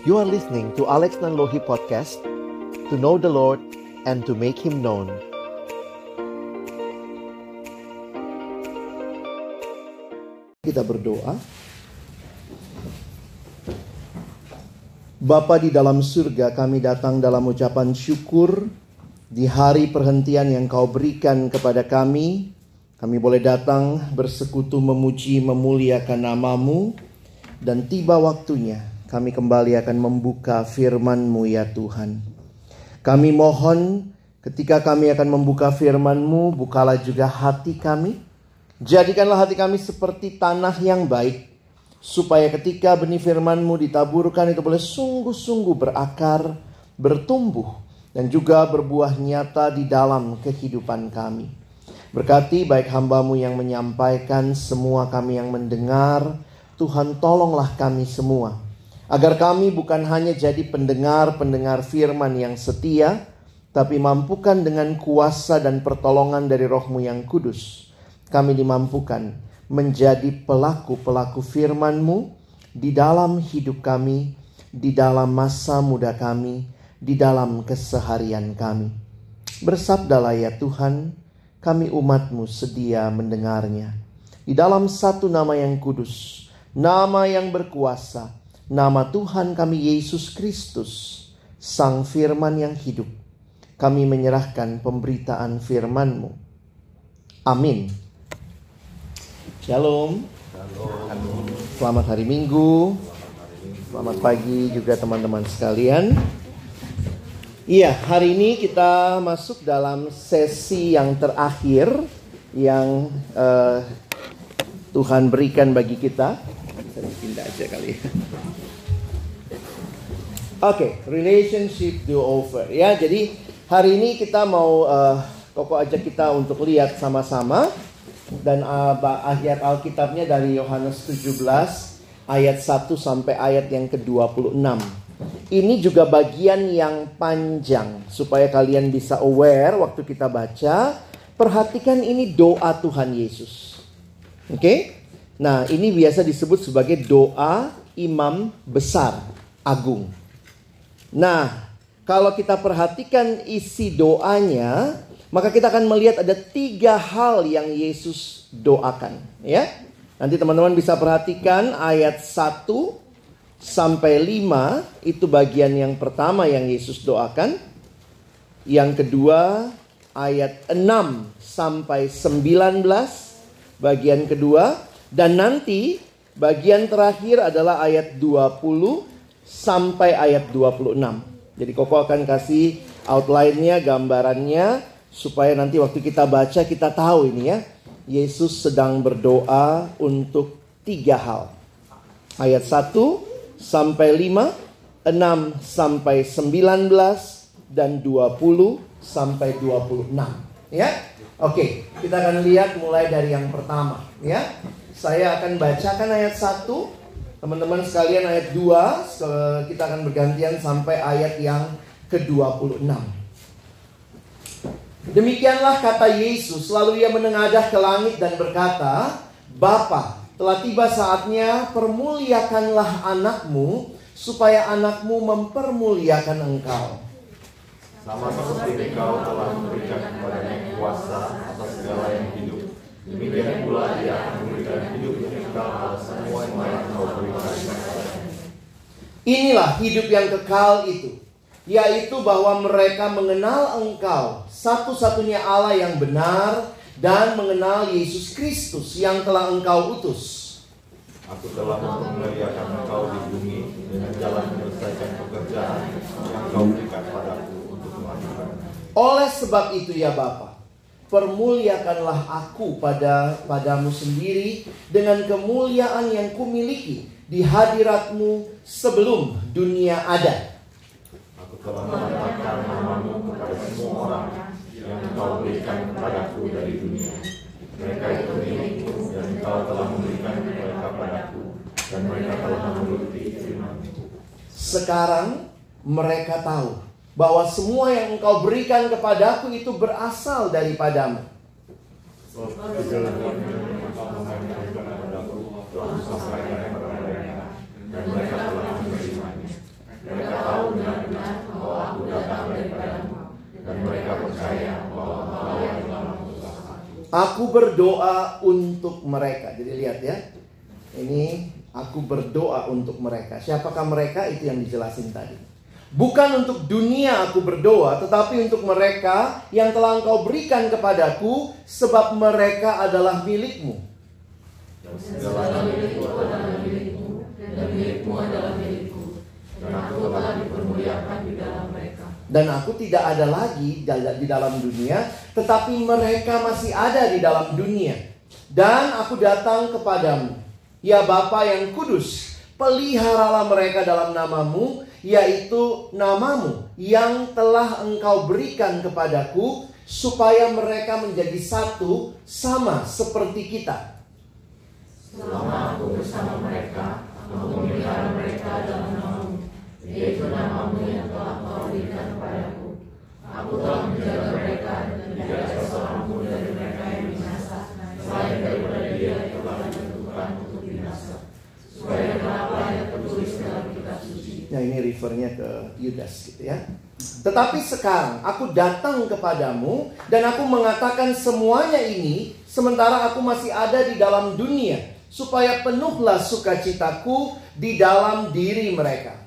You are listening to Alex Nanlohi Podcast To know the Lord and to make Him known. Kita berdoa. Bapa di dalam surga kami datang dalam ucapan syukur di hari perhentian yang kau berikan kepada kami. Kami boleh datang bersekutu memuji memuliakan namamu dan tiba waktunya kami kembali akan membuka firman-Mu ya Tuhan. Kami mohon ketika kami akan membuka firman-Mu, bukalah juga hati kami. Jadikanlah hati kami seperti tanah yang baik, supaya ketika benih firman-Mu ditaburkan itu boleh sungguh-sungguh berakar, bertumbuh, dan juga berbuah nyata di dalam kehidupan kami. Berkati baik hambamu yang menyampaikan, semua kami yang mendengar. Tuhan tolonglah kami semua. Agar kami bukan hanya jadi pendengar-pendengar firman yang setia, tapi mampukan dengan kuasa dan pertolongan dari rohmu yang kudus. Kami dimampukan menjadi pelaku-pelaku firmanmu di dalam hidup kami, di dalam masa muda kami, di dalam keseharian kami. Bersabdalah ya Tuhan, kami umatmu sedia mendengarnya. Di dalam satu nama yang kudus, nama yang berkuasa, nama Tuhan kami Yesus Kristus, Sang Firman yang hidup. Kami menyerahkan pemberitaan firman-Mu. Amin. Shalom. Selamat hari Minggu. Selamat pagi juga teman-teman sekalian. Iya, hari ini kita masuk dalam sesi yang terakhir yang uh, Tuhan berikan bagi kita. Saya pindah aja kali. ya. Oke, relationship do over ya. Jadi hari ini kita mau uh, Koko ajak kita untuk lihat sama-sama dan uh, ayat Alkitabnya dari Yohanes 17 ayat 1 sampai ayat yang ke-26. Ini juga bagian yang panjang supaya kalian bisa aware waktu kita baca. Perhatikan ini doa Tuhan Yesus. Oke? Okay? Nah, ini biasa disebut sebagai doa imam besar agung. Nah, kalau kita perhatikan isi doanya, maka kita akan melihat ada tiga hal yang Yesus doakan. Ya, nanti teman-teman bisa perhatikan ayat 1 sampai 5 itu bagian yang pertama yang Yesus doakan. Yang kedua ayat 6 sampai 19 bagian kedua dan nanti bagian terakhir adalah ayat 20 sampai ayat 26. Jadi Koko akan kasih outline-nya, gambarannya supaya nanti waktu kita baca kita tahu ini ya. Yesus sedang berdoa untuk tiga hal. Ayat 1 sampai 5, 6 sampai 19 dan 20 sampai 26 ya. Oke, kita akan lihat mulai dari yang pertama ya. Saya akan bacakan ayat 1 Teman-teman sekalian ayat 2 Kita akan bergantian sampai ayat yang ke-26 Demikianlah kata Yesus Lalu ia menengadah ke langit dan berkata Bapa, telah tiba saatnya permuliakanlah anakmu Supaya anakmu mempermuliakan engkau sama seperti engkau telah memberikan kepadanya kuasa atas segala yang hidup. Demikian pula dia akan Inilah hidup yang kekal itu Yaitu bahwa mereka mengenal engkau Satu-satunya Allah yang benar Dan mengenal Yesus Kristus yang telah engkau utus Aku telah mempermuliakan engkau di bumi dengan jalan menyelesaikan pekerjaan yang kau berikan padaku untuk melakukan. Oleh sebab itu ya Bapa, permuliakanlah aku pada padamu sendiri dengan kemuliaan yang kumiliki di hadiratmu sebelum dunia ada. Aku telah menetapkan namamu kepada semua orang yang engkau berikan kepadaku dari dunia. Mereka itu milikku dan engkau telah memberikan mereka padaku dan mereka telah menuruti firman-Mu. Sekarang mereka tahu bahwa semua yang engkau berikan kepadaku itu berasal daripadamu. Aku berdoa untuk mereka. Jadi lihat ya. Ini aku berdoa untuk mereka. Siapakah mereka itu yang dijelasin tadi. Bukan untuk dunia aku berdoa, tetapi untuk mereka yang telah engkau berikan kepadaku, sebab mereka adalah milikmu. Dan aku. Dan aku tidak ada lagi di dalam dunia, tetapi mereka masih ada di dalam dunia. Dan aku datang kepadamu, ya Bapa yang kudus, peliharalah mereka dalam namamu, yaitu namamu yang telah engkau berikan kepadaku, supaya mereka menjadi satu sama seperti kita. Selama aku bersama mereka, aku memelihara mereka dalam namamu, yaitu namamu yang telah kau berikan kepadaku. Aku telah menjaga mereka dan tidak seorang pun dari mereka yang binasa, selain daripada dia yang telah ditentukan untuk binasa. Supaya kenapa yang tertulis dalam kitab suci. Nah ini refernya ke Yudas gitu ya. Tetapi sekarang aku datang kepadamu dan aku mengatakan semuanya ini sementara aku masih ada di dalam dunia supaya penuhlah sukacitaku di dalam diri mereka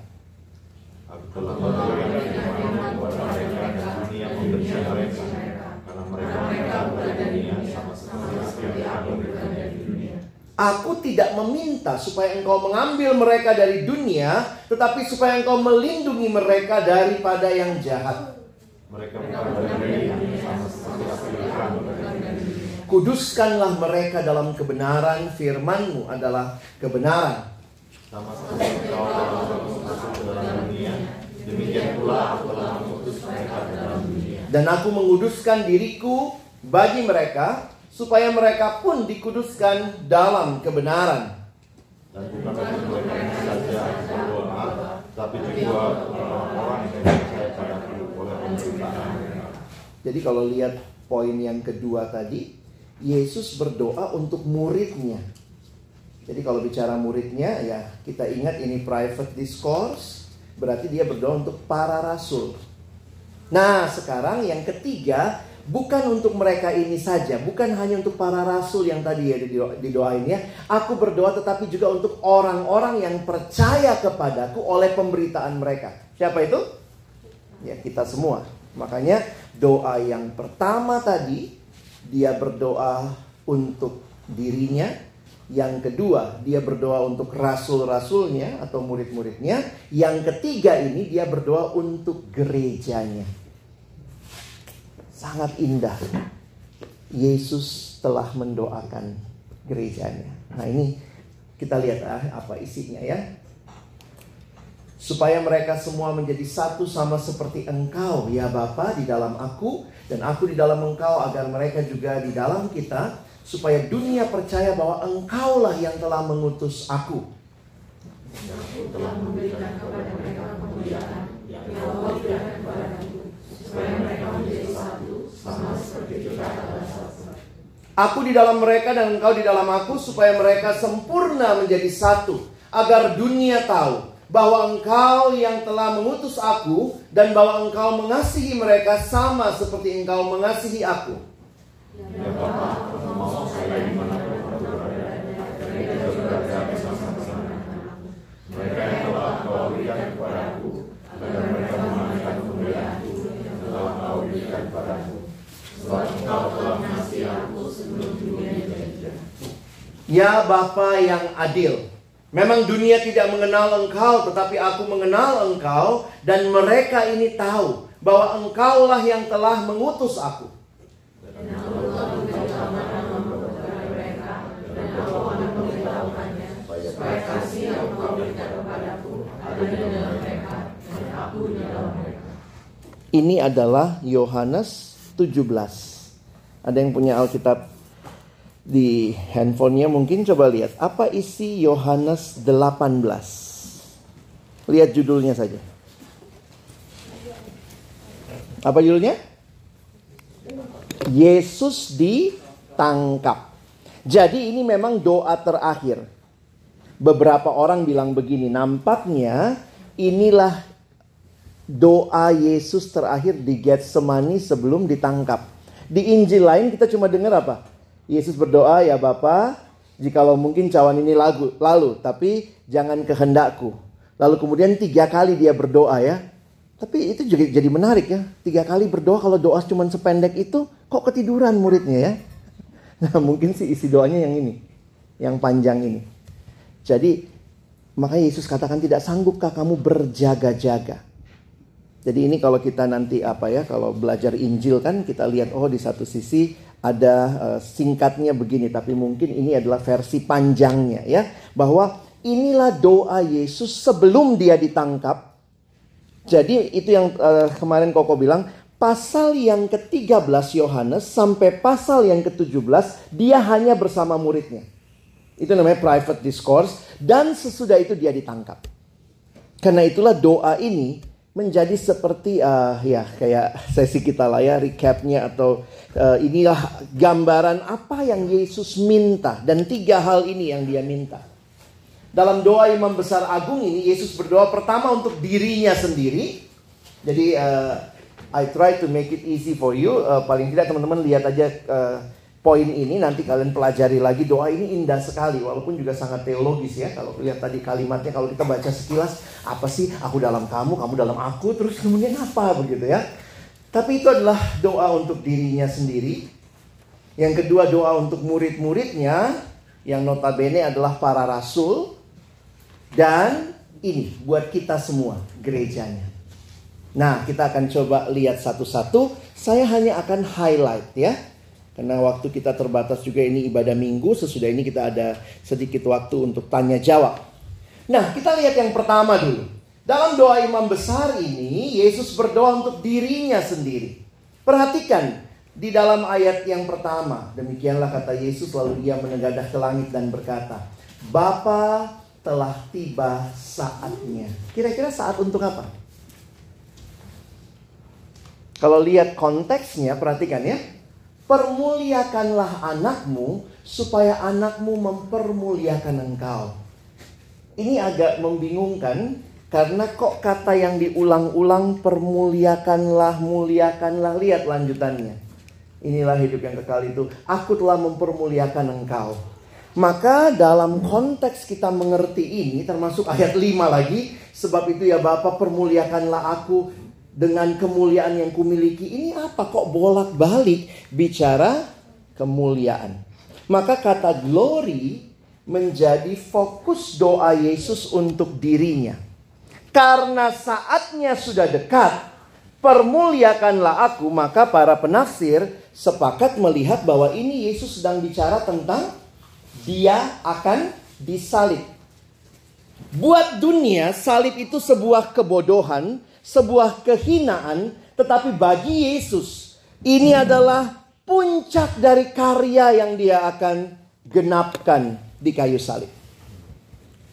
telah memberikan firman kepada mereka dan dunia membenci mereka, karena mereka mereka berada di dunia sama seperti aku berada di dunia. Aku tidak meminta supaya engkau mengambil mereka dari dunia, tetapi supaya engkau melindungi mereka daripada yang jahat. Mereka. Kuduskanlah mereka dalam kebenaran, firmanmu adalah kebenaran. Dan aku menguduskan diriku bagi mereka, supaya mereka pun dikuduskan dalam kebenaran. Dan bukan mereka saja berdoa, tapi juga orang-orang yang percaya padaku oleh pemberitaan. Jadi kalau lihat poin yang kedua tadi, Yesus berdoa untuk muridnya. Jadi kalau bicara muridnya ya kita ingat ini private discourse, berarti dia berdoa untuk para rasul. Nah, sekarang yang ketiga bukan untuk mereka ini saja, bukan hanya untuk para rasul yang tadi ya dido- didoain ya. Aku berdoa tetapi juga untuk orang-orang yang percaya kepadaku oleh pemberitaan mereka. Siapa itu? Ya, kita semua. Makanya doa yang pertama tadi dia berdoa untuk dirinya, yang kedua dia berdoa untuk rasul-rasulnya atau murid-muridnya, yang ketiga ini dia berdoa untuk gerejanya. Sangat indah. Yesus telah mendoakan gerejanya. Nah, ini kita lihat ah, apa isinya ya supaya mereka semua menjadi satu sama seperti engkau ya Bapa di dalam aku dan aku di dalam engkau agar mereka juga di dalam kita supaya dunia percaya bahwa engkaulah yang telah mengutus aku. Telah memberikan kepada mereka kemuliaan yang berikan kepadaku, supaya mereka Aku di dalam mereka dan engkau di dalam aku supaya mereka sempurna menjadi satu agar dunia tahu bahwa engkau yang telah mengutus aku dan bahwa engkau mengasihi mereka sama seperti engkau mengasihi aku. Ya aku mau saya di mana pun aku berada, mereka juga berada bersama-sama denganku. Mereka yang telah kau berikan kepadaku, agar mereka mengenalkan kemuliaanku yang telah kau berikan kepadaku. Sebab engkau telah mengasihi aku sebelum dunia dijadikan. Ya Bapa yang adil, memang dunia tidak mengenal Engkau, tetapi aku mengenal Engkau dan mereka ini tahu bahwa Engkaulah yang telah mengutus aku. Ini adalah Yohanes 17. Ada yang punya Alkitab di handphonenya mungkin coba lihat apa isi Yohanes 18. Lihat judulnya saja. Apa judulnya? Yesus ditangkap. Jadi ini memang doa terakhir. Beberapa orang bilang begini, nampaknya inilah doa Yesus terakhir di Getsemani sebelum ditangkap. Di Injil lain kita cuma dengar apa? Yesus berdoa, ya Bapa, jikalau mungkin cawan ini lagu, lalu, tapi jangan kehendakku. Lalu kemudian tiga kali dia berdoa ya. Tapi itu juga jadi menarik ya. Tiga kali berdoa kalau doa cuma sependek itu, kok ketiduran muridnya ya. Nah mungkin sih isi doanya yang ini. Yang panjang ini. Jadi makanya Yesus katakan tidak sanggupkah kamu berjaga-jaga. Jadi ini kalau kita nanti apa ya, kalau belajar Injil kan kita lihat oh di satu sisi ada uh, singkatnya begini, tapi mungkin ini adalah versi panjangnya ya, bahwa inilah doa Yesus sebelum dia ditangkap. Jadi itu yang uh, kemarin Koko bilang, pasal yang ke-13 Yohanes sampai pasal yang ke-17 dia hanya bersama muridnya. Itu namanya private discourse dan sesudah itu dia ditangkap. Karena itulah doa ini menjadi seperti uh, ya kayak sesi kita lah ya recapnya atau uh, inilah gambaran apa yang Yesus minta dan tiga hal ini yang dia minta. Dalam doa Imam Besar Agung ini Yesus berdoa pertama untuk dirinya sendiri. Jadi uh, I try to make it easy for you. Uh, paling tidak teman-teman lihat aja uh, poin ini nanti kalian pelajari lagi. Doa ini indah sekali walaupun juga sangat teologis ya. Kalau lihat tadi kalimatnya kalau kita baca sekilas apa sih? Aku dalam kamu kamu dalam aku terus kemudian apa? Begitu ya. Tapi itu adalah doa untuk dirinya sendiri. Yang kedua doa untuk murid-muridnya yang notabene adalah para rasul. Dan ini buat kita semua gerejanya. Nah kita akan coba lihat satu-satu. Saya hanya akan highlight ya karena waktu kita terbatas juga ini ibadah minggu, sesudah ini kita ada sedikit waktu untuk tanya jawab. Nah, kita lihat yang pertama dulu. Dalam doa imam besar ini, Yesus berdoa untuk dirinya sendiri. Perhatikan, di dalam ayat yang pertama, demikianlah kata Yesus lalu ia menegadah ke langit dan berkata, Bapa telah tiba saatnya. Kira-kira saat untuk apa? Kalau lihat konteksnya, perhatikan ya. Permuliakanlah anakmu supaya anakmu mempermuliakan engkau. Ini agak membingungkan karena kok kata yang diulang-ulang permuliakanlah, muliakanlah. Lihat lanjutannya. Inilah hidup yang kekal itu. Aku telah mempermuliakan engkau. Maka dalam konteks kita mengerti ini termasuk ayat 5 lagi. Sebab itu ya Bapak permuliakanlah aku dengan kemuliaan yang kumiliki ini apa kok bolak-balik bicara kemuliaan. Maka kata glory menjadi fokus doa Yesus untuk dirinya. Karena saatnya sudah dekat, permuliakanlah aku, maka para penafsir sepakat melihat bahwa ini Yesus sedang bicara tentang dia akan disalib. Buat dunia, salib itu sebuah kebodohan, sebuah kehinaan, tetapi bagi Yesus ini adalah puncak dari karya yang dia akan genapkan di kayu salib.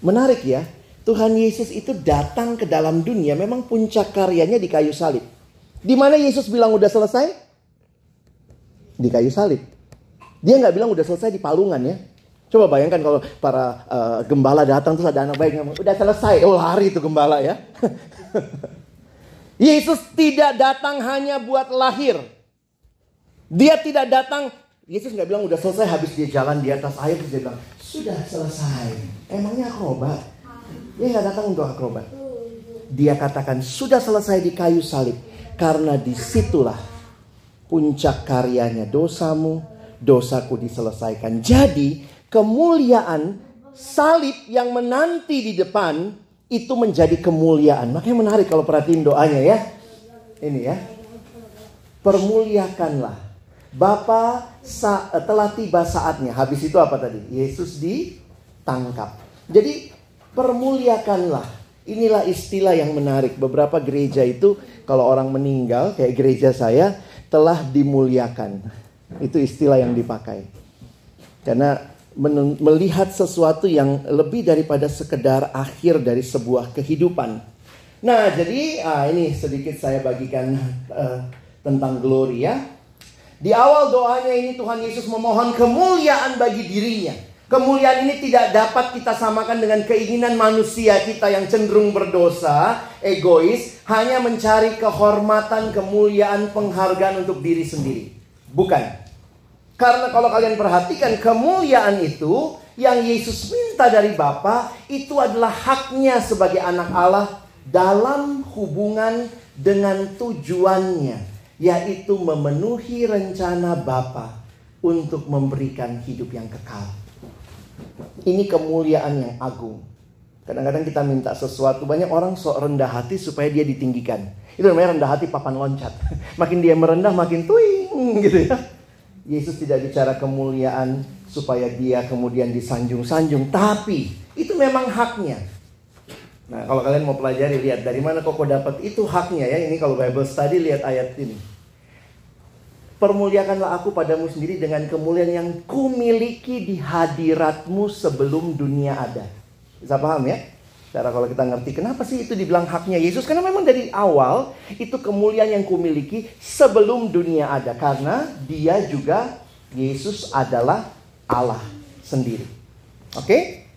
Menarik ya, Tuhan Yesus itu datang ke dalam dunia memang puncak karyanya di kayu salib. Di mana Yesus bilang udah selesai? Di kayu salib. Dia nggak bilang udah selesai di palungan ya. Coba bayangkan kalau para uh, gembala datang terus ada anak baik ngomong, udah selesai. Oh lari itu gembala ya. Yesus tidak datang hanya buat lahir. Dia tidak datang, Yesus nggak bilang udah selesai habis dia jalan di atas air terus dia bilang sudah selesai. Emangnya akrobat? Dia nggak datang untuk akrobat. Dia katakan sudah selesai di kayu salib karena di situlah puncak karyanya dosamu, dosaku diselesaikan. Jadi kemuliaan salib yang menanti di depan itu menjadi kemuliaan. Makanya menarik kalau perhatiin doanya ya. Ini ya. Permuliakanlah. Bapa sa telah tiba saatnya. Habis itu apa tadi? Yesus ditangkap. Jadi permuliakanlah. Inilah istilah yang menarik. Beberapa gereja itu kalau orang meninggal kayak gereja saya telah dimuliakan. Itu istilah yang dipakai. Karena melihat sesuatu yang lebih daripada sekedar akhir dari sebuah kehidupan. Nah, jadi ah, ini sedikit saya bagikan uh, tentang glory ya. Di awal doanya ini Tuhan Yesus memohon kemuliaan bagi dirinya. Kemuliaan ini tidak dapat kita samakan dengan keinginan manusia kita yang cenderung berdosa, egois, hanya mencari kehormatan, kemuliaan, penghargaan untuk diri sendiri. Bukan. Karena kalau kalian perhatikan kemuliaan itu yang Yesus minta dari Bapa itu adalah haknya sebagai anak Allah dalam hubungan dengan tujuannya yaitu memenuhi rencana Bapa untuk memberikan hidup yang kekal. Ini kemuliaan yang agung. Kadang-kadang kita minta sesuatu, banyak orang sok rendah hati supaya dia ditinggikan. Itu namanya rendah hati papan loncat. Makin dia merendah, makin tuing gitu ya. Yesus tidak bicara kemuliaan supaya dia kemudian disanjung-sanjung, tapi itu memang haknya. Nah, kalau kalian mau pelajari lihat dari mana kok dapat itu haknya ya. Ini kalau Bible study lihat ayat ini. Permuliakanlah aku padamu sendiri dengan kemuliaan yang kumiliki di hadiratmu sebelum dunia ada. Bisa paham ya? Cara kalau kita ngerti kenapa sih itu dibilang haknya Yesus? Karena memang dari awal itu kemuliaan yang kumiliki sebelum dunia ada. Karena dia juga Yesus adalah Allah sendiri. Oke?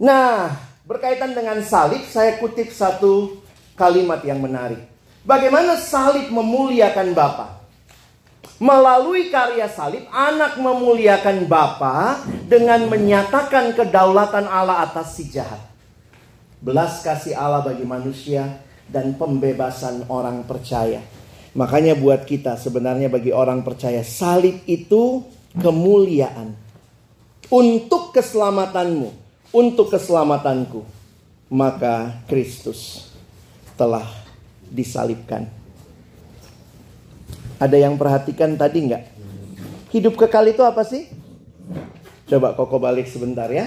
Nah, berkaitan dengan salib saya kutip satu kalimat yang menarik. Bagaimana salib memuliakan Bapa? Melalui karya salib, anak memuliakan Bapa dengan menyatakan kedaulatan Allah atas si jahat belas kasih Allah bagi manusia, dan pembebasan orang percaya. Makanya buat kita sebenarnya bagi orang percaya salib itu kemuliaan. Untuk keselamatanmu, untuk keselamatanku. Maka Kristus telah disalibkan. Ada yang perhatikan tadi nggak? Hidup kekal itu apa sih? Coba koko balik sebentar ya.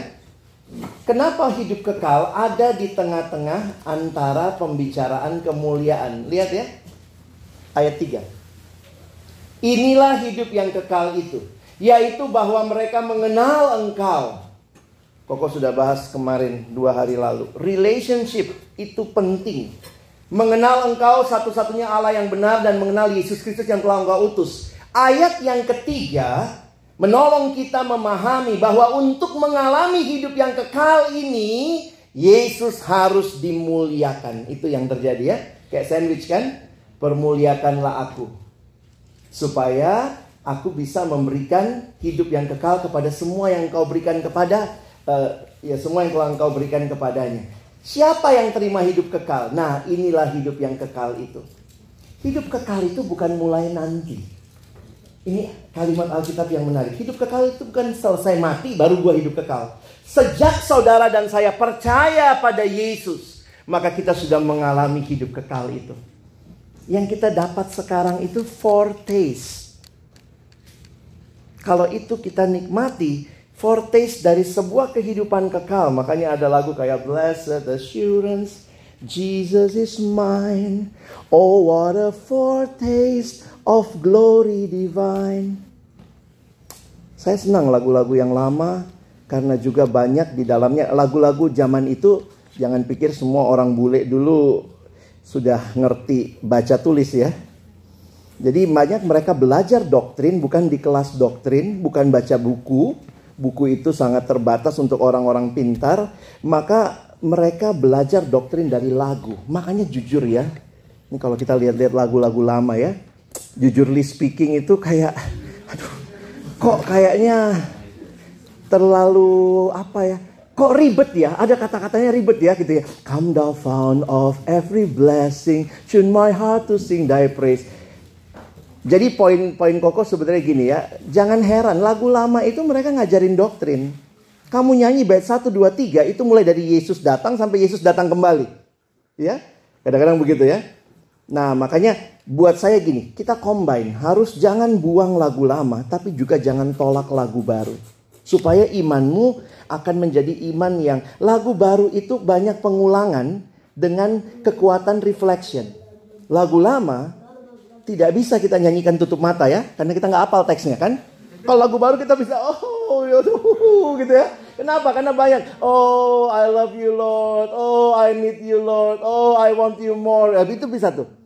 Kenapa hidup kekal ada di tengah-tengah antara pembicaraan kemuliaan? Lihat ya. Ayat 3. Inilah hidup yang kekal itu. Yaitu bahwa mereka mengenal engkau. Koko sudah bahas kemarin dua hari lalu. Relationship itu penting. Mengenal engkau satu-satunya Allah yang benar dan mengenal Yesus Kristus yang telah engkau utus. Ayat yang ketiga menolong kita memahami bahwa untuk mengalami hidup yang kekal ini Yesus harus dimuliakan. Itu yang terjadi ya. Kayak sandwich kan? Permuliakanlah aku. Supaya aku bisa memberikan hidup yang kekal kepada semua yang kau berikan kepada uh, ya semua yang telah engkau berikan kepadanya. Siapa yang terima hidup kekal? Nah, inilah hidup yang kekal itu. Hidup kekal itu bukan mulai nanti. Ini kalimat Alkitab yang menarik. Hidup kekal itu bukan selesai mati baru gua hidup kekal. Sejak saudara dan saya percaya pada Yesus, maka kita sudah mengalami hidup kekal itu. Yang kita dapat sekarang itu foretaste. Kalau itu kita nikmati, foretaste dari sebuah kehidupan kekal. Makanya ada lagu kayak Blessed Assurance, Jesus is mine. Oh what a foretaste of glory divine. Saya senang lagu-lagu yang lama karena juga banyak di dalamnya lagu-lagu zaman itu jangan pikir semua orang bule dulu sudah ngerti baca tulis ya. Jadi banyak mereka belajar doktrin bukan di kelas doktrin, bukan baca buku. Buku itu sangat terbatas untuk orang-orang pintar, maka mereka belajar doktrin dari lagu. Makanya jujur ya, ini kalau kita lihat-lihat lagu-lagu lama ya, jujurly speaking itu kayak aduh kok kayaknya terlalu apa ya kok ribet ya ada kata-katanya ribet ya gitu ya. Come thou found of every blessing tune my heart to sing thy praise. Jadi poin-poin koko sebenarnya gini ya jangan heran lagu lama itu mereka ngajarin doktrin. Kamu nyanyi bait 1 2 3 itu mulai dari Yesus datang sampai Yesus datang kembali. Ya kadang-kadang begitu ya. Nah, makanya buat saya gini, kita combine, harus jangan buang lagu lama, tapi juga jangan tolak lagu baru. Supaya imanmu akan menjadi iman yang lagu baru itu banyak pengulangan dengan kekuatan reflection. Lagu lama tidak bisa kita nyanyikan tutup mata ya, karena kita nggak hafal teksnya kan. Kalau lagu baru kita bisa, oh, yaudah, gitu ya. Kenapa? Karena banyak. Oh, I love you Lord. Oh, I need you Lord. Oh, I want you more. Ya, itu bisa tuh.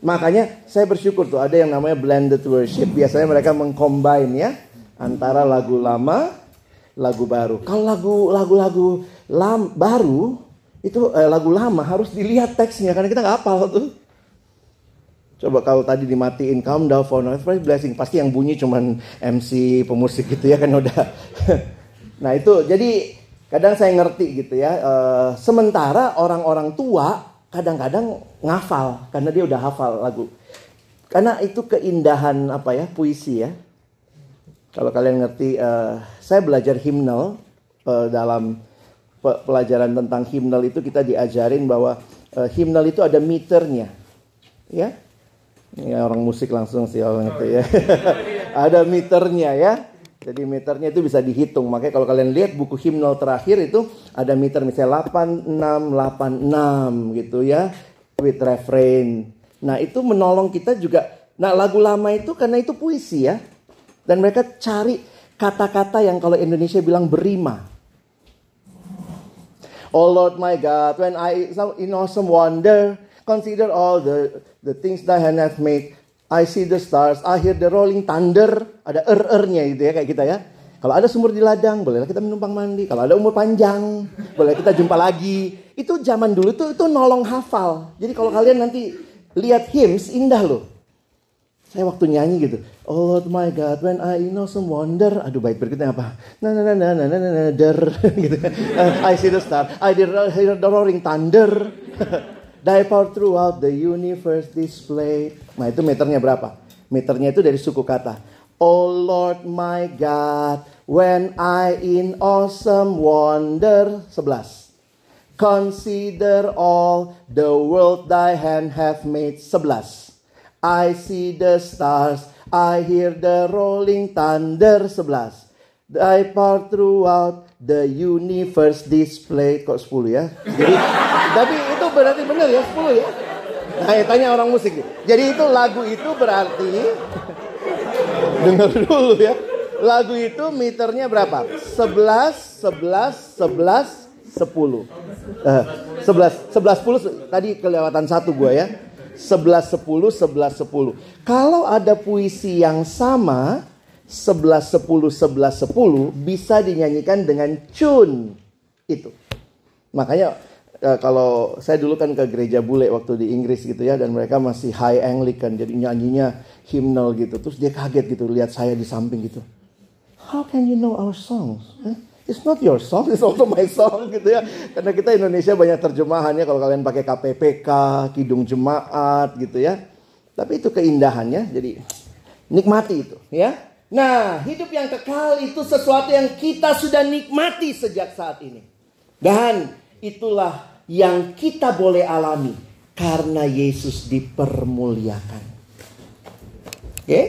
Makanya saya bersyukur tuh ada yang namanya blended worship. Biasanya mereka mengcombine ya antara lagu lama, lagu baru. Kalau lagu lagu-lagu lam baru itu eh, lagu lama harus dilihat teksnya karena kita nggak hafal tuh. Coba kalau tadi dimatiin calm down for no blessing, pasti yang bunyi cuman MC pemusik gitu ya kan udah. nah itu jadi kadang saya ngerti gitu ya. Uh, sementara orang-orang tua kadang-kadang ngafal karena dia udah hafal lagu. Karena itu keindahan apa ya puisi ya. Kalau kalian ngerti, uh, saya belajar himnal uh, dalam pelajaran tentang himnal itu kita diajarin bahwa uh, himnal itu ada meternya, ya ini orang musik langsung sih orang itu ya. Ada meternya ya. Jadi meternya itu bisa dihitung. Makanya kalau kalian lihat buku himnal terakhir itu ada meter misalnya 8686 gitu ya. With refrain. Nah itu menolong kita juga. Nah lagu lama itu karena itu puisi ya. Dan mereka cari kata-kata yang kalau Indonesia bilang berima. Oh Lord my God, when I in awesome wonder consider all the the things thy hand hath made. I see the stars, I hear the rolling thunder. Ada er-ernya gitu ya kayak kita ya. Kalau ada sumur di ladang, bolehlah kita menumpang mandi. Kalau ada umur panjang, boleh kita jumpa lagi. Itu zaman dulu tuh itu nolong hafal. Jadi kalau kalian nanti lihat hymns indah loh. Saya waktu nyanyi gitu. Oh my God, when I know some wonder. Aduh baik berikutnya apa? Na na na na na na na der gitu. I see the star. I hear the roaring thunder. Thy power throughout the universe display. Nah itu meternya berapa? Meternya itu dari suku kata. Oh Lord my God, when I in awesome wonder. 11. Consider all the world thy hand hath made. 11. I see the stars, I hear the rolling thunder. 11. Thy power throughout the universe display. Kok 10 ya? Jadi, tapi berarti benar ya 10 ya. Nah, ya, tanya orang musik. Jadi itu lagu itu berarti dengar dulu ya. Lagu itu meternya berapa? 11 11 11 10. Uh, 11 11 10 tadi kelewatan satu gua ya. 11 10 11 10. Kalau ada puisi yang sama 11 10 11 10 bisa dinyanyikan dengan tune itu. Makanya uh, kalau saya dulu kan ke gereja bule waktu di Inggris gitu ya dan mereka masih high Anglican jadi nyanyinya hymnal gitu terus dia kaget gitu lihat saya di samping gitu how can you know our songs huh? It's not your song, it's also my song gitu ya. Karena kita Indonesia banyak terjemahannya kalau kalian pakai KPPK, Kidung Jemaat gitu ya. Tapi itu keindahannya, jadi nikmati itu ya. Nah, hidup yang kekal itu sesuatu yang kita sudah nikmati sejak saat ini. Dan itulah yang kita boleh alami karena Yesus dipermuliakan. Oke?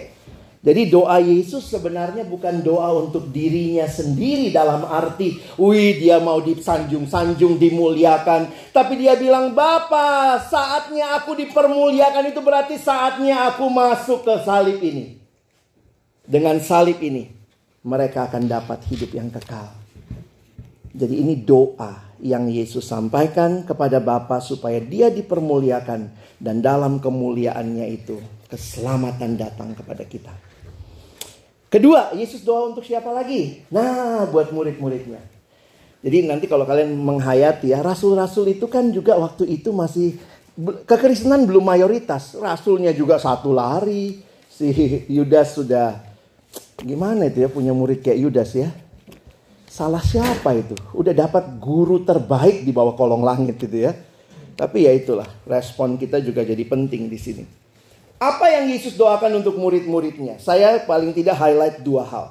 Jadi doa Yesus sebenarnya bukan doa untuk dirinya sendiri dalam arti, wih dia mau disanjung-sanjung, dimuliakan. Tapi dia bilang, Bapa saatnya aku dipermuliakan itu berarti saatnya aku masuk ke salib ini. Dengan salib ini, mereka akan dapat hidup yang kekal. Jadi ini doa yang Yesus sampaikan kepada Bapa supaya dia dipermuliakan dan dalam kemuliaannya itu keselamatan datang kepada kita. Kedua, Yesus doa untuk siapa lagi? Nah, buat murid-muridnya. Jadi nanti kalau kalian menghayati ya, rasul-rasul itu kan juga waktu itu masih kekristenan belum mayoritas. Rasulnya juga satu lari. Si Yudas sudah gimana itu ya punya murid kayak Yudas ya salah siapa itu? Udah dapat guru terbaik di bawah kolong langit gitu ya. Tapi ya itulah, respon kita juga jadi penting di sini. Apa yang Yesus doakan untuk murid-muridnya? Saya paling tidak highlight dua hal.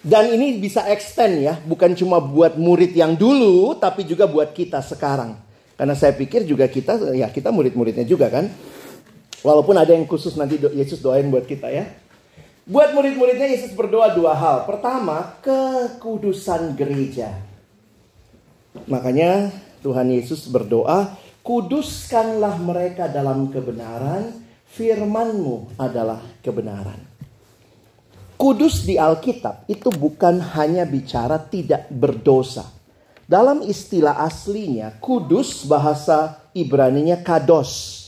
Dan ini bisa extend ya, bukan cuma buat murid yang dulu, tapi juga buat kita sekarang. Karena saya pikir juga kita, ya kita murid-muridnya juga kan. Walaupun ada yang khusus nanti Yesus doain buat kita ya. Buat murid-muridnya Yesus berdoa dua hal. Pertama, kekudusan gereja. Makanya Tuhan Yesus berdoa, kuduskanlah mereka dalam kebenaran, firmanmu adalah kebenaran. Kudus di Alkitab itu bukan hanya bicara tidak berdosa. Dalam istilah aslinya, kudus bahasa Ibraninya kados.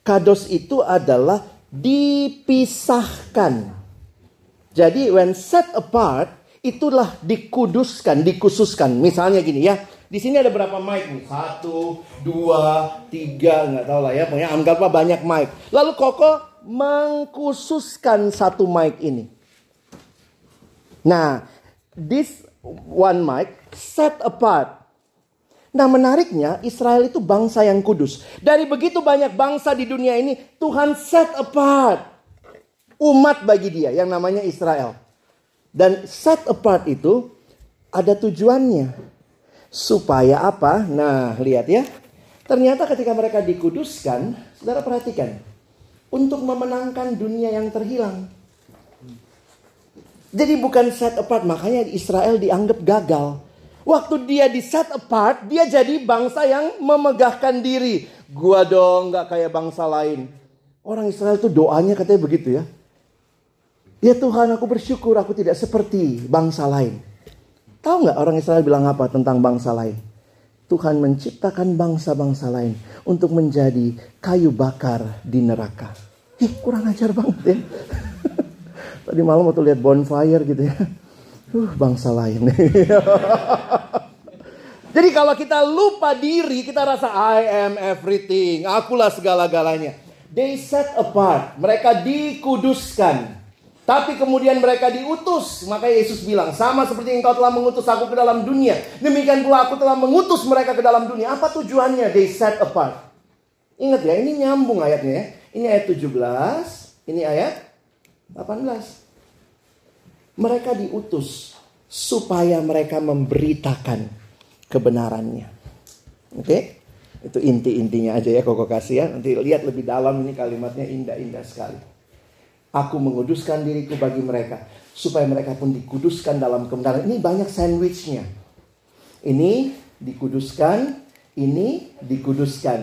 Kados itu adalah dipisahkan jadi when set apart itulah dikuduskan, dikhususkan. Misalnya gini ya, Di sini ada berapa mic nih? Satu, dua, tiga, nggak tahu lah ya. Pokoknya anggaplah banyak mic. Lalu Koko mengkhususkan satu mic ini. Nah, this one mic set apart. Nah menariknya Israel itu bangsa yang kudus. Dari begitu banyak bangsa di dunia ini Tuhan set apart umat bagi dia yang namanya Israel. Dan set apart itu ada tujuannya. Supaya apa? Nah, lihat ya. Ternyata ketika mereka dikuduskan, saudara perhatikan. Untuk memenangkan dunia yang terhilang. Jadi bukan set apart, makanya Israel dianggap gagal. Waktu dia di set apart, dia jadi bangsa yang memegahkan diri. Gua dong gak kayak bangsa lain. Orang Israel itu doanya katanya begitu ya. Ya Tuhan aku bersyukur aku tidak seperti bangsa lain. Tahu nggak orang Israel bilang apa tentang bangsa lain? Tuhan menciptakan bangsa-bangsa lain untuk menjadi kayu bakar di neraka. Ih, kurang ajar banget ya. Tadi malam waktu lihat bonfire gitu ya. Uh, bangsa lain. Jadi kalau kita lupa diri, kita rasa I am everything. Akulah segala-galanya. They set apart. Mereka dikuduskan. Tapi kemudian mereka diutus. Maka Yesus bilang, sama seperti engkau telah mengutus aku ke dalam dunia. Demikian pula aku telah mengutus mereka ke dalam dunia. Apa tujuannya? They set apart. Ingat ya, ini nyambung ayatnya ya. Ini ayat 17, ini ayat 18. Mereka diutus supaya mereka memberitakan kebenarannya. Oke? Okay? Itu inti-intinya aja ya koko kasih ya. Nanti lihat lebih dalam ini kalimatnya indah-indah sekali. Aku menguduskan diriku bagi mereka. Supaya mereka pun dikuduskan dalam kebenaran. Ini banyak sandwichnya. Ini dikuduskan. Ini dikuduskan.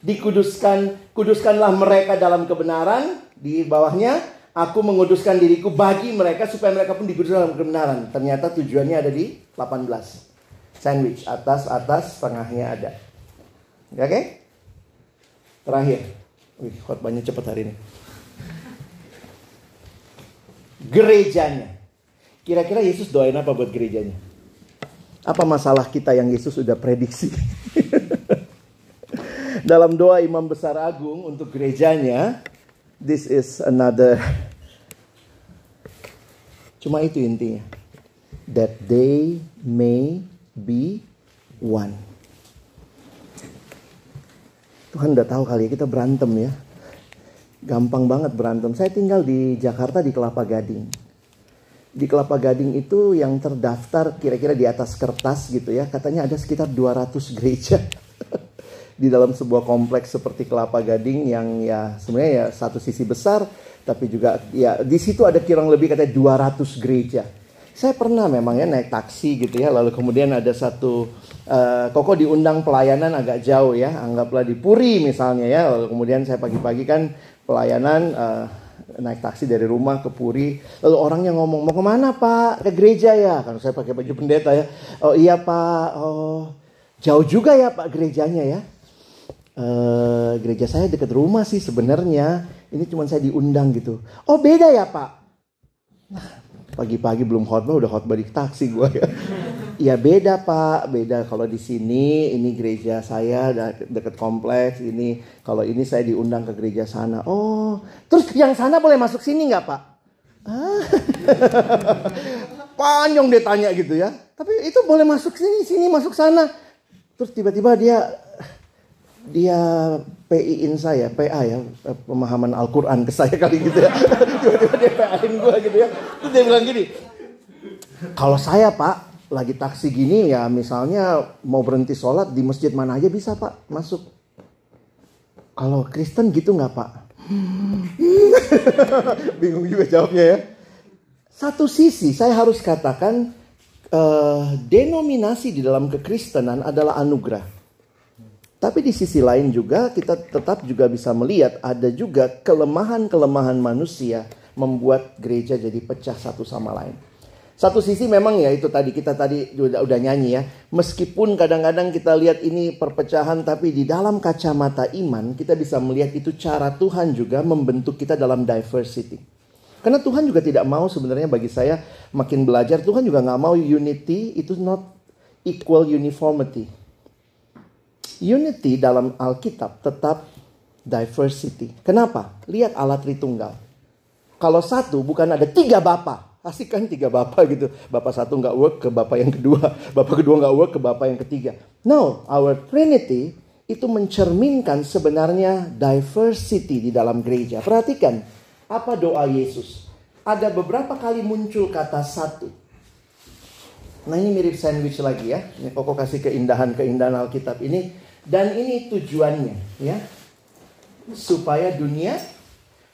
Dikuduskan. Kuduskanlah mereka dalam kebenaran. Di bawahnya. Aku menguduskan diriku bagi mereka. Supaya mereka pun dikuduskan dalam kebenaran. Ternyata tujuannya ada di 18. Sandwich. Atas, atas, tengahnya ada. Oke? Okay? Terakhir. Wih, khotbahnya cepat hari ini gerejanya. Kira-kira Yesus doain apa buat gerejanya? Apa masalah kita yang Yesus sudah prediksi? Dalam doa Imam Besar Agung untuk gerejanya, this is another. Cuma itu intinya. That they may be one. Tuhan udah tahu kali ya kita berantem ya. Gampang banget berantem. Saya tinggal di Jakarta di Kelapa Gading. Di Kelapa Gading itu yang terdaftar kira-kira di atas kertas gitu ya. Katanya ada sekitar 200 gereja. di dalam sebuah kompleks seperti Kelapa Gading yang ya sebenarnya ya satu sisi besar tapi juga ya di situ ada kirang lebih katanya 200 gereja. Saya pernah memang ya naik taksi gitu ya lalu kemudian ada satu uh, koko diundang pelayanan agak jauh ya anggaplah di Puri misalnya ya lalu kemudian saya pagi-pagi kan pelayanan uh, naik taksi dari rumah ke Puri. Lalu orangnya ngomong, mau ke mana pak? Ke gereja ya? Karena saya pakai baju pendeta ya. Oh iya pak, oh jauh juga ya pak gerejanya ya. Uh, gereja saya dekat rumah sih sebenarnya. Ini cuma saya diundang gitu. Oh beda ya pak? Nah, pagi-pagi belum khotbah udah khotbah di taksi gue ya. Ya beda pak, beda kalau di sini ini gereja saya dekat kompleks ini. Kalau ini saya diundang ke gereja sana. Oh, terus yang sana boleh masuk sini nggak pak? Ah. Panjang dia tanya gitu ya. Tapi itu boleh masuk sini, sini masuk sana. Terus tiba-tiba dia dia PI-in saya, PA ya, pemahaman Al-Quran ke saya kali gitu ya. Tiba-tiba dia PA-in gue gitu ya. Terus dia bilang gini, kalau saya pak, lagi taksi gini ya misalnya mau berhenti sholat di masjid mana aja bisa pak masuk. Kalau Kristen gitu nggak pak? Bingung juga jawabnya ya. Satu sisi saya harus katakan uh, denominasi di dalam kekristenan adalah anugerah. Tapi di sisi lain juga kita tetap juga bisa melihat ada juga kelemahan-kelemahan manusia membuat gereja jadi pecah satu sama lain. Satu sisi memang ya itu tadi kita tadi udah, udah nyanyi ya. Meskipun kadang-kadang kita lihat ini perpecahan tapi di dalam kacamata iman kita bisa melihat itu cara Tuhan juga membentuk kita dalam diversity. Karena Tuhan juga tidak mau sebenarnya bagi saya makin belajar Tuhan juga nggak mau unity itu not equal uniformity. Unity dalam Alkitab tetap diversity. Kenapa? Lihat alat Tritunggal. Kalau satu bukan ada tiga bapak. Asik kan tiga bapak gitu. Bapak satu nggak work ke bapak yang kedua. Bapak kedua nggak work ke bapak yang ketiga. No, our Trinity itu mencerminkan sebenarnya diversity di dalam gereja. Perhatikan, apa doa Yesus? Ada beberapa kali muncul kata satu. Nah ini mirip sandwich lagi ya. Ini pokok kasih keindahan-keindahan Alkitab ini. Dan ini tujuannya ya. Supaya dunia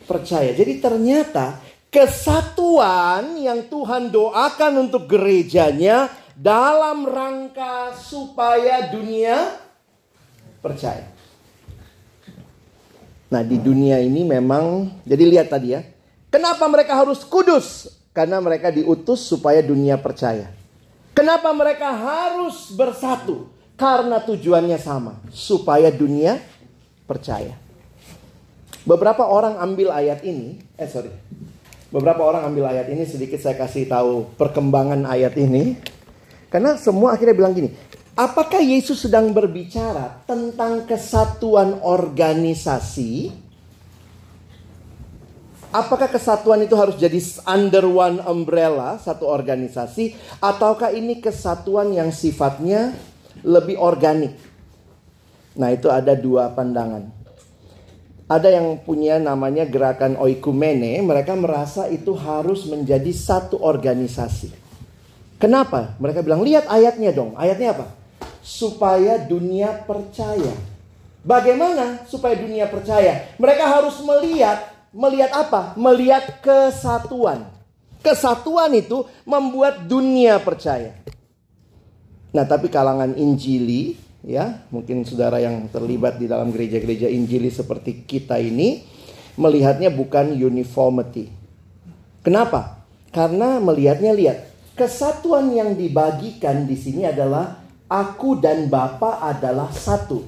percaya. Jadi ternyata kesatuan yang Tuhan doakan untuk gerejanya dalam rangka supaya dunia percaya. Nah, di dunia ini memang jadi lihat tadi ya. Kenapa mereka harus kudus? Karena mereka diutus supaya dunia percaya. Kenapa mereka harus bersatu? Karena tujuannya sama, supaya dunia percaya. Beberapa orang ambil ayat ini, eh sorry. Beberapa orang ambil ayat ini sedikit saya kasih tahu perkembangan ayat ini. Karena semua akhirnya bilang gini, Apakah Yesus sedang berbicara tentang kesatuan organisasi? Apakah kesatuan itu harus jadi under one umbrella, satu organisasi, ataukah ini kesatuan yang sifatnya lebih organik? Nah, itu ada dua pandangan. Ada yang punya namanya gerakan oikumene, mereka merasa itu harus menjadi satu organisasi. Kenapa? Mereka bilang, lihat ayatnya dong. Ayatnya apa? supaya dunia percaya. Bagaimana supaya dunia percaya? Mereka harus melihat, melihat apa? Melihat kesatuan. Kesatuan itu membuat dunia percaya. Nah, tapi kalangan Injili, ya, mungkin saudara yang terlibat di dalam gereja-gereja Injili seperti kita ini, melihatnya bukan uniformity. Kenapa? Karena melihatnya lihat, kesatuan yang dibagikan di sini adalah Aku dan Bapa adalah satu.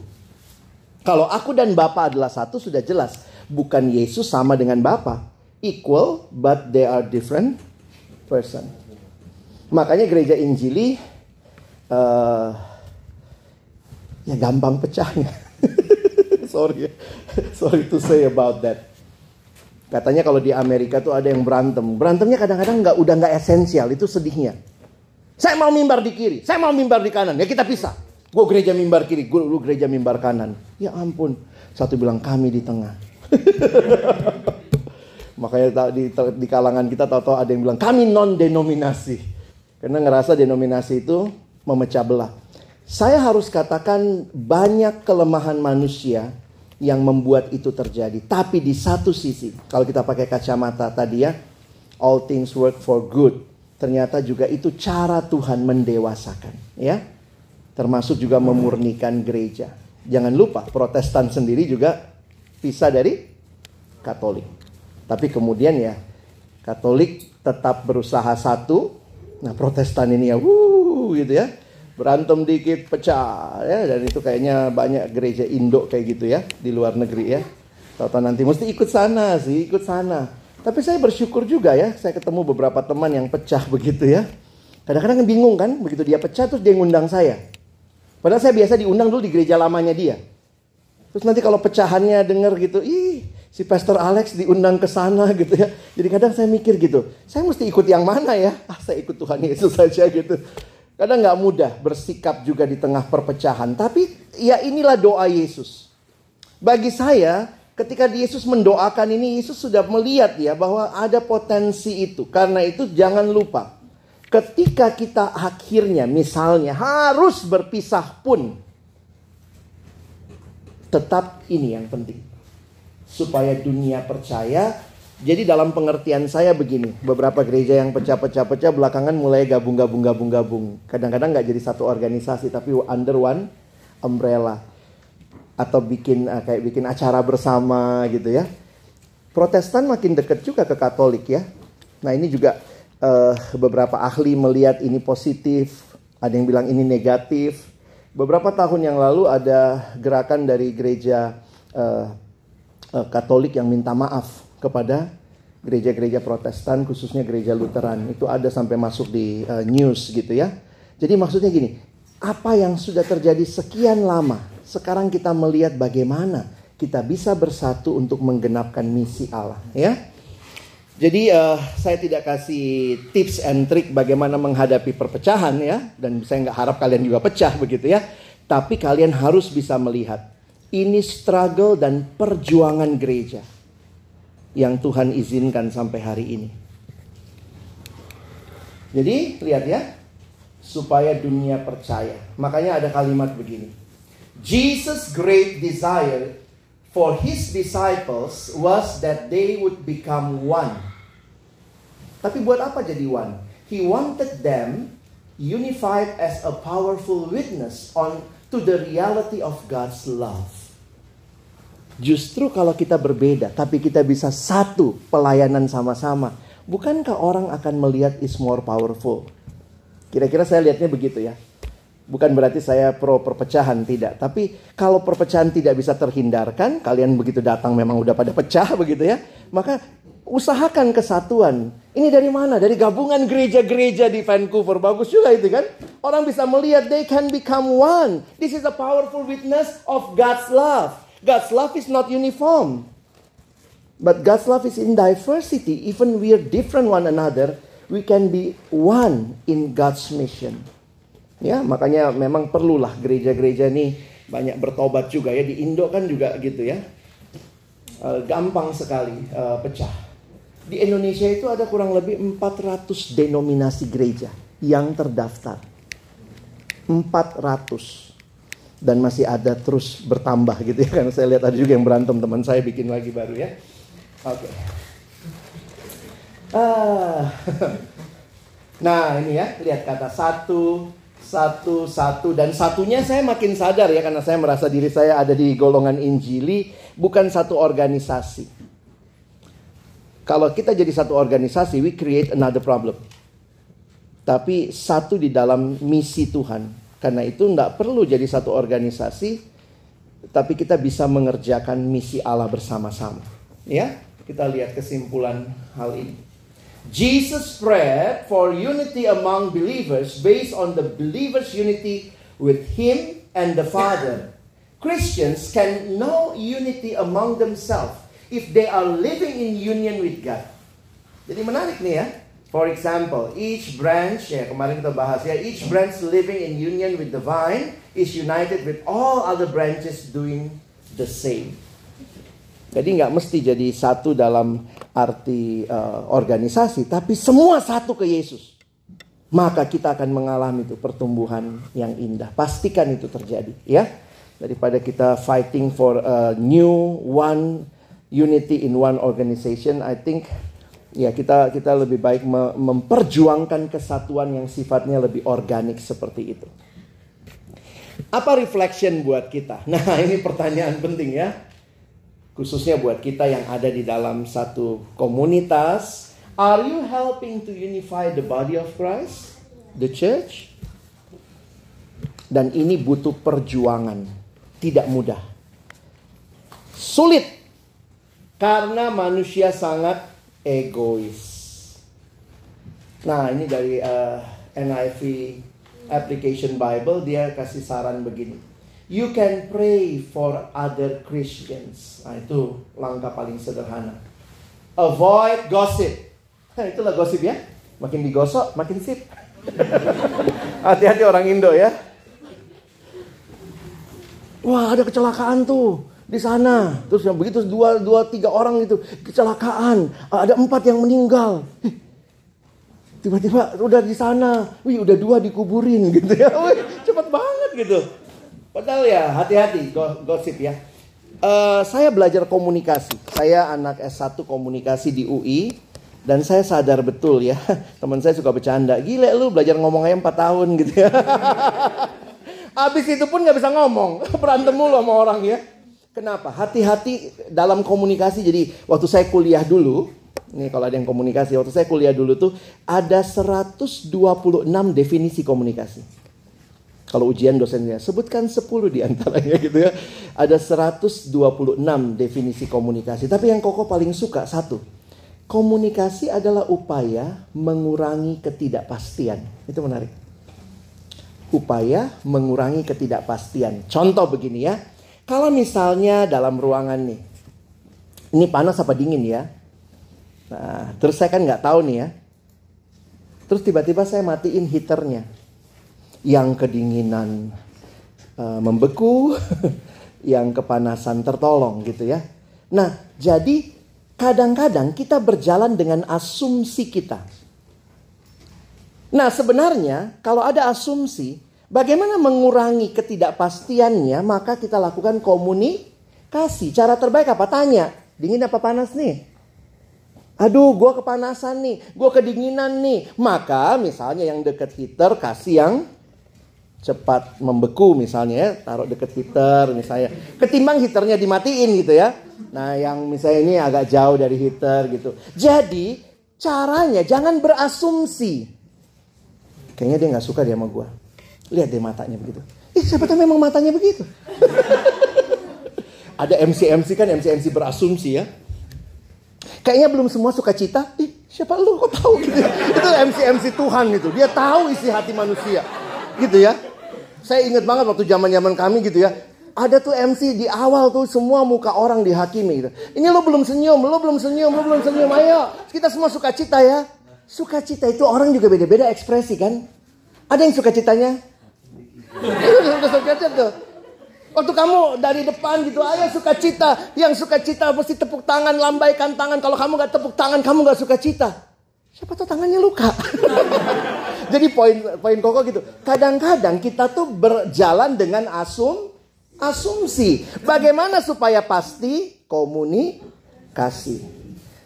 Kalau aku dan Bapa adalah satu sudah jelas. Bukan Yesus sama dengan Bapa. Equal but they are different person. Makanya gereja Injili uh, ya gampang pecahnya. sorry, sorry to say about that. Katanya kalau di Amerika tuh ada yang berantem. Berantemnya kadang-kadang nggak udah nggak esensial. Itu sedihnya. Saya mau mimbar di kiri, saya mau mimbar di kanan. Ya kita pisah. Gue gereja mimbar kiri, gue lu gereja mimbar kanan. Ya ampun. Satu bilang kami di tengah. Makanya di, di kalangan kita tahu-tahu ada yang bilang kami non denominasi. Karena ngerasa denominasi itu memecah belah. Saya harus katakan banyak kelemahan manusia yang membuat itu terjadi. Tapi di satu sisi, kalau kita pakai kacamata tadi ya, all things work for good ternyata juga itu cara Tuhan mendewasakan, ya. Termasuk juga memurnikan gereja. Jangan lupa Protestan sendiri juga pisah dari Katolik. Tapi kemudian ya Katolik tetap berusaha satu. Nah, Protestan ini ya wuh gitu ya. Berantem dikit pecah ya dan itu kayaknya banyak gereja Indo kayak gitu ya di luar negeri ya. Tahu-tahu nanti mesti ikut sana sih, ikut sana. Tapi saya bersyukur juga ya, saya ketemu beberapa teman yang pecah begitu ya. Kadang-kadang bingung kan, begitu dia pecah terus dia ngundang saya. Padahal saya biasa diundang dulu di gereja lamanya dia. Terus nanti kalau pecahannya denger gitu, ih si Pastor Alex diundang ke sana gitu ya. Jadi kadang saya mikir gitu, saya mesti ikut yang mana ya? Ah saya ikut Tuhan Yesus saja gitu. Kadang nggak mudah bersikap juga di tengah perpecahan. Tapi ya inilah doa Yesus. Bagi saya, ketika Yesus mendoakan ini, Yesus sudah melihat ya bahwa ada potensi itu. Karena itu jangan lupa, ketika kita akhirnya misalnya harus berpisah pun, tetap ini yang penting. Supaya dunia percaya, jadi dalam pengertian saya begini, beberapa gereja yang pecah-pecah-pecah belakangan mulai gabung-gabung-gabung-gabung. Kadang-kadang nggak jadi satu organisasi, tapi under one umbrella atau bikin uh, kayak bikin acara bersama gitu ya. Protestan makin dekat juga ke Katolik ya. Nah ini juga uh, beberapa ahli melihat ini positif, ada yang bilang ini negatif. Beberapa tahun yang lalu ada gerakan dari gereja uh, uh, Katolik yang minta maaf kepada gereja-gereja Protestan, khususnya gereja Lutheran. Itu ada sampai masuk di uh, news gitu ya. Jadi maksudnya gini, apa yang sudah terjadi sekian lama, sekarang kita melihat bagaimana kita bisa bersatu untuk menggenapkan misi Allah, ya. Jadi uh, saya tidak kasih tips and trick bagaimana menghadapi perpecahan ya, dan saya nggak harap kalian juga pecah begitu ya. Tapi kalian harus bisa melihat ini struggle dan perjuangan gereja yang Tuhan izinkan sampai hari ini. Jadi lihat ya, supaya dunia percaya. Makanya ada kalimat begini. Jesus great desire for his disciples was that they would become one. Tapi buat apa jadi one? He wanted them unified as a powerful witness on to the reality of God's love. Justru kalau kita berbeda, tapi kita bisa satu pelayanan sama-sama, bukankah orang akan melihat is more powerful? Kira-kira saya lihatnya begitu ya. Bukan berarti saya pro perpecahan tidak, tapi kalau perpecahan tidak bisa terhindarkan, kalian begitu datang memang udah pada pecah begitu ya, maka usahakan kesatuan. Ini dari mana? Dari gabungan gereja-gereja di Vancouver. Bagus juga itu kan? Orang bisa melihat they can become one. This is a powerful witness of God's love. God's love is not uniform. But God's love is in diversity. Even we are different one another, we can be one in God's mission. Ya, makanya memang perlulah gereja-gereja ini banyak bertobat juga ya di Indo kan juga gitu ya. E, gampang sekali e, pecah. Di Indonesia itu ada kurang lebih 400 denominasi gereja yang terdaftar. 400 dan masih ada terus bertambah gitu ya karena saya lihat ada juga yang berantem teman saya bikin lagi baru ya. Oke. Okay. Ah. Nah ini ya lihat kata satu satu satu dan satunya saya makin sadar ya karena saya merasa diri saya ada di golongan Injili bukan satu organisasi. Kalau kita jadi satu organisasi, we create another problem. Tapi satu di dalam misi Tuhan. Karena itu tidak perlu jadi satu organisasi, tapi kita bisa mengerjakan misi Allah bersama-sama. Ya, kita lihat kesimpulan hal ini. Jesus prayed for unity among believers based on the believers' unity with Him and the Father. Christians can know unity among themselves if they are living in union with God. Jadi menarik nih ya. For example, each branch, ya kemarin kita bahas ya, each branch living in union with the vine is united with all other branches doing the same. Jadi nggak mesti jadi satu dalam arti uh, organisasi, tapi semua satu ke Yesus. Maka kita akan mengalami itu pertumbuhan yang indah. Pastikan itu terjadi, ya. Daripada kita fighting for a new one unity in one organization, I think ya kita kita lebih baik memperjuangkan kesatuan yang sifatnya lebih organik seperti itu. Apa reflection buat kita? Nah, ini pertanyaan penting ya khususnya buat kita yang ada di dalam satu komunitas. Are you helping to unify the body of Christ, the church? Dan ini butuh perjuangan, tidak mudah. Sulit karena manusia sangat egois. Nah, ini dari uh, NIV Application Bible dia kasih saran begini You can pray for other Christians. Nah, itu langkah paling sederhana. Avoid gossip. Nah, itulah gosip ya. Makin digosok, makin sip. Hati-hati orang Indo ya. Wah, ada kecelakaan tuh di sana. Terus yang begitu dua, dua tiga orang itu kecelakaan. Ada empat yang meninggal. Tiba-tiba udah di sana. Wih, udah dua dikuburin gitu ya. Wih, cepet banget gitu. Padahal ya hati-hati gosip ya. Uh, saya belajar komunikasi. Saya anak S1 komunikasi di UI dan saya sadar betul ya. Teman saya suka bercanda. Gile lu belajar ngomong aja 4 tahun gitu ya. Abis itu pun nggak bisa ngomong. Berantem mulu sama orang ya. Kenapa? Hati-hati dalam komunikasi. Jadi waktu saya kuliah dulu, nih kalau ada yang komunikasi, waktu saya kuliah dulu tuh ada 126 definisi komunikasi. Kalau ujian dosennya sebutkan 10 di antaranya gitu ya. Ada 126 definisi komunikasi. Tapi yang Koko paling suka satu. Komunikasi adalah upaya mengurangi ketidakpastian. Itu menarik. upaya mengurangi ketidakpastian. Contoh begini ya. Kalau misalnya dalam ruangan nih, ini panas apa dingin ya? Nah, terus saya kan nggak tahu nih ya. Terus tiba-tiba saya matiin heaternya. Yang kedinginan uh, membeku, yang kepanasan tertolong gitu ya. Nah, jadi kadang-kadang kita berjalan dengan asumsi kita. Nah, sebenarnya kalau ada asumsi, bagaimana mengurangi ketidakpastiannya, maka kita lakukan komunikasi. Cara terbaik apa? Tanya, dingin apa panas nih? Aduh, gue kepanasan nih, gue kedinginan nih. Maka misalnya yang deket heater kasih yang cepat membeku misalnya ya, taruh deket heater misalnya. Ketimbang heaternya dimatiin gitu ya. Nah yang misalnya ini agak jauh dari heater gitu. Jadi caranya jangan berasumsi. Kayaknya dia nggak suka dia sama gue. Lihat deh matanya begitu. Ih siapa tahu memang matanya begitu. Ada MC-MC kan MC-MC berasumsi ya. Kayaknya belum semua suka cita. Ih, siapa lu kok tahu gitu. Ya? Itu MC-MC Tuhan gitu. Dia tahu isi hati manusia. Gitu ya. Saya ingat banget waktu zaman-zaman kami gitu ya. Ada tuh MC di awal tuh semua muka orang dihakimi gitu. Ini lo belum senyum, lo belum senyum, lo belum senyum. Ayo, kita semua suka cita ya. Suka cita itu orang juga beda-beda ekspresi kan. Ada yang suka cita tuh. Waktu kamu dari depan gitu, ayo suka cita. Yang suka cita mesti tepuk tangan, lambaikan tangan. Kalau kamu gak tepuk tangan, kamu gak suka cita. Siapa tahu tangannya luka. Jadi poin poin koko gitu. Kadang-kadang kita tuh berjalan dengan asum asumsi. Bagaimana supaya pasti komunikasi.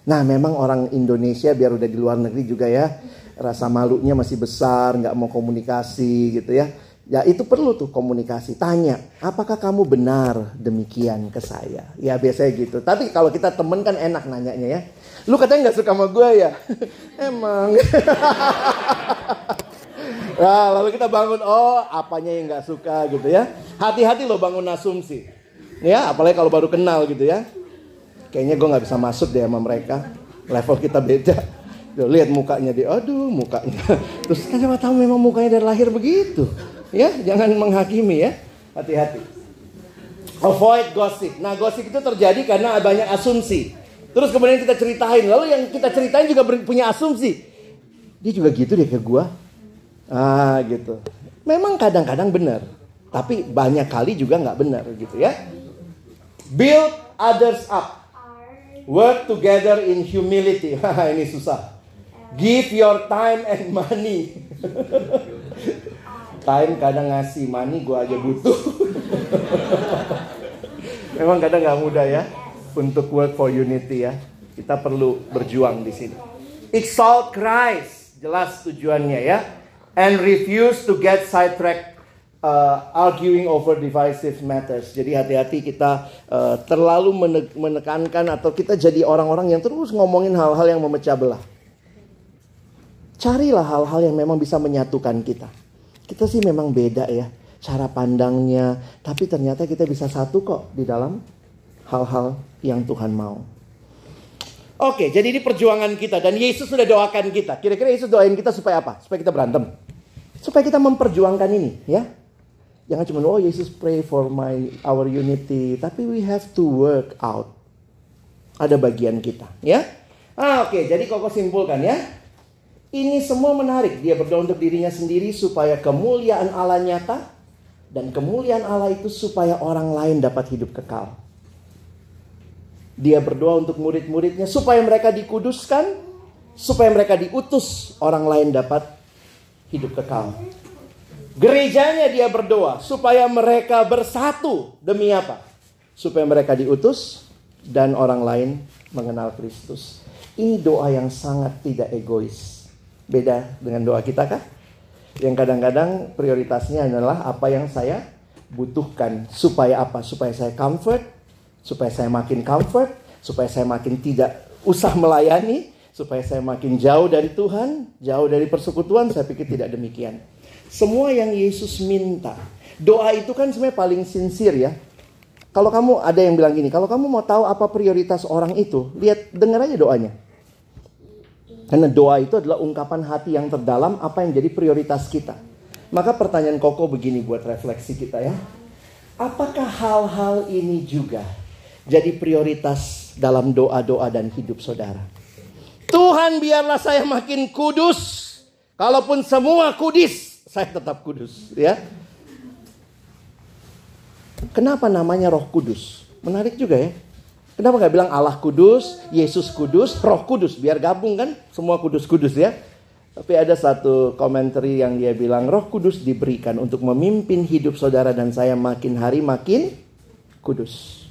Nah, memang orang Indonesia biar udah di luar negeri juga ya, rasa malunya masih besar, nggak mau komunikasi gitu ya Ya itu perlu tuh komunikasi. Tanya, apakah kamu benar demikian ke saya? Ya biasanya gitu. Tapi kalau kita temen kan enak nanyanya ya. Lu katanya nggak suka sama gue ya? Emang. nah lalu kita bangun, oh apanya yang nggak suka gitu ya. Hati-hati lo bangun asumsi. Ya apalagi kalau baru kenal gitu ya. Kayaknya gue nggak bisa masuk deh sama mereka. Level kita beda. Tuh, lihat mukanya dia, aduh mukanya. Terus kan siapa tahu memang mukanya dari lahir begitu. Ya, jangan menghakimi ya. Hati-hati. Avoid gossip. Nah, gosip itu terjadi karena banyak asumsi. Terus kemudian kita ceritain. Lalu yang kita ceritain juga punya asumsi. Dia juga gitu deh ke gua. Ah, gitu. Memang kadang-kadang benar. Tapi banyak kali juga nggak benar gitu ya. Build others up. Work together in humility. Ini susah. Give your time and money. time kadang ngasih money gue aja butuh memang kadang nggak mudah ya untuk work for unity ya kita perlu berjuang di sini exalt Christ jelas tujuannya ya and refuse to get sidetracked uh, arguing over divisive matters. Jadi hati-hati kita uh, terlalu menekankan atau kita jadi orang-orang yang terus ngomongin hal-hal yang memecah belah. Carilah hal-hal yang memang bisa menyatukan kita. Kita sih memang beda ya cara pandangnya, tapi ternyata kita bisa satu kok di dalam hal-hal yang Tuhan mau. Oke, jadi ini perjuangan kita dan Yesus sudah doakan kita. Kira-kira Yesus doain kita supaya apa? Supaya kita berantem. Supaya kita memperjuangkan ini, ya. Jangan cuma oh Yesus pray for my our unity, tapi we have to work out. Ada bagian kita, ya. Ah, oke, jadi kok simpulkan ya. Ini semua menarik. Dia berdoa untuk dirinya sendiri supaya kemuliaan Allah nyata. Dan kemuliaan Allah itu supaya orang lain dapat hidup kekal. Dia berdoa untuk murid-muridnya supaya mereka dikuduskan. Supaya mereka diutus orang lain dapat hidup kekal. Gerejanya dia berdoa supaya mereka bersatu demi apa? Supaya mereka diutus dan orang lain mengenal Kristus. Ini doa yang sangat tidak egois. Beda dengan doa kita kah? Yang kadang-kadang prioritasnya adalah apa yang saya butuhkan. Supaya apa? Supaya saya comfort, supaya saya makin comfort, supaya saya makin tidak usah melayani, supaya saya makin jauh dari Tuhan, jauh dari persekutuan, saya pikir tidak demikian. Semua yang Yesus minta. Doa itu kan sebenarnya paling sincere ya. Kalau kamu ada yang bilang gini, kalau kamu mau tahu apa prioritas orang itu, lihat dengar aja doanya. Karena doa itu adalah ungkapan hati yang terdalam apa yang jadi prioritas kita. Maka pertanyaan Koko begini buat refleksi kita ya. Apakah hal-hal ini juga jadi prioritas dalam doa-doa dan hidup saudara? Tuhan biarlah saya makin kudus. Kalaupun semua kudis, saya tetap kudus ya. Kenapa namanya Roh Kudus? Menarik juga ya. Kenapa nggak bilang Allah Kudus, Yesus Kudus, Roh Kudus? Biar gabung kan, semua kudus-kudus ya. Tapi ada satu komentari yang dia bilang Roh Kudus diberikan untuk memimpin hidup saudara dan saya makin hari makin kudus.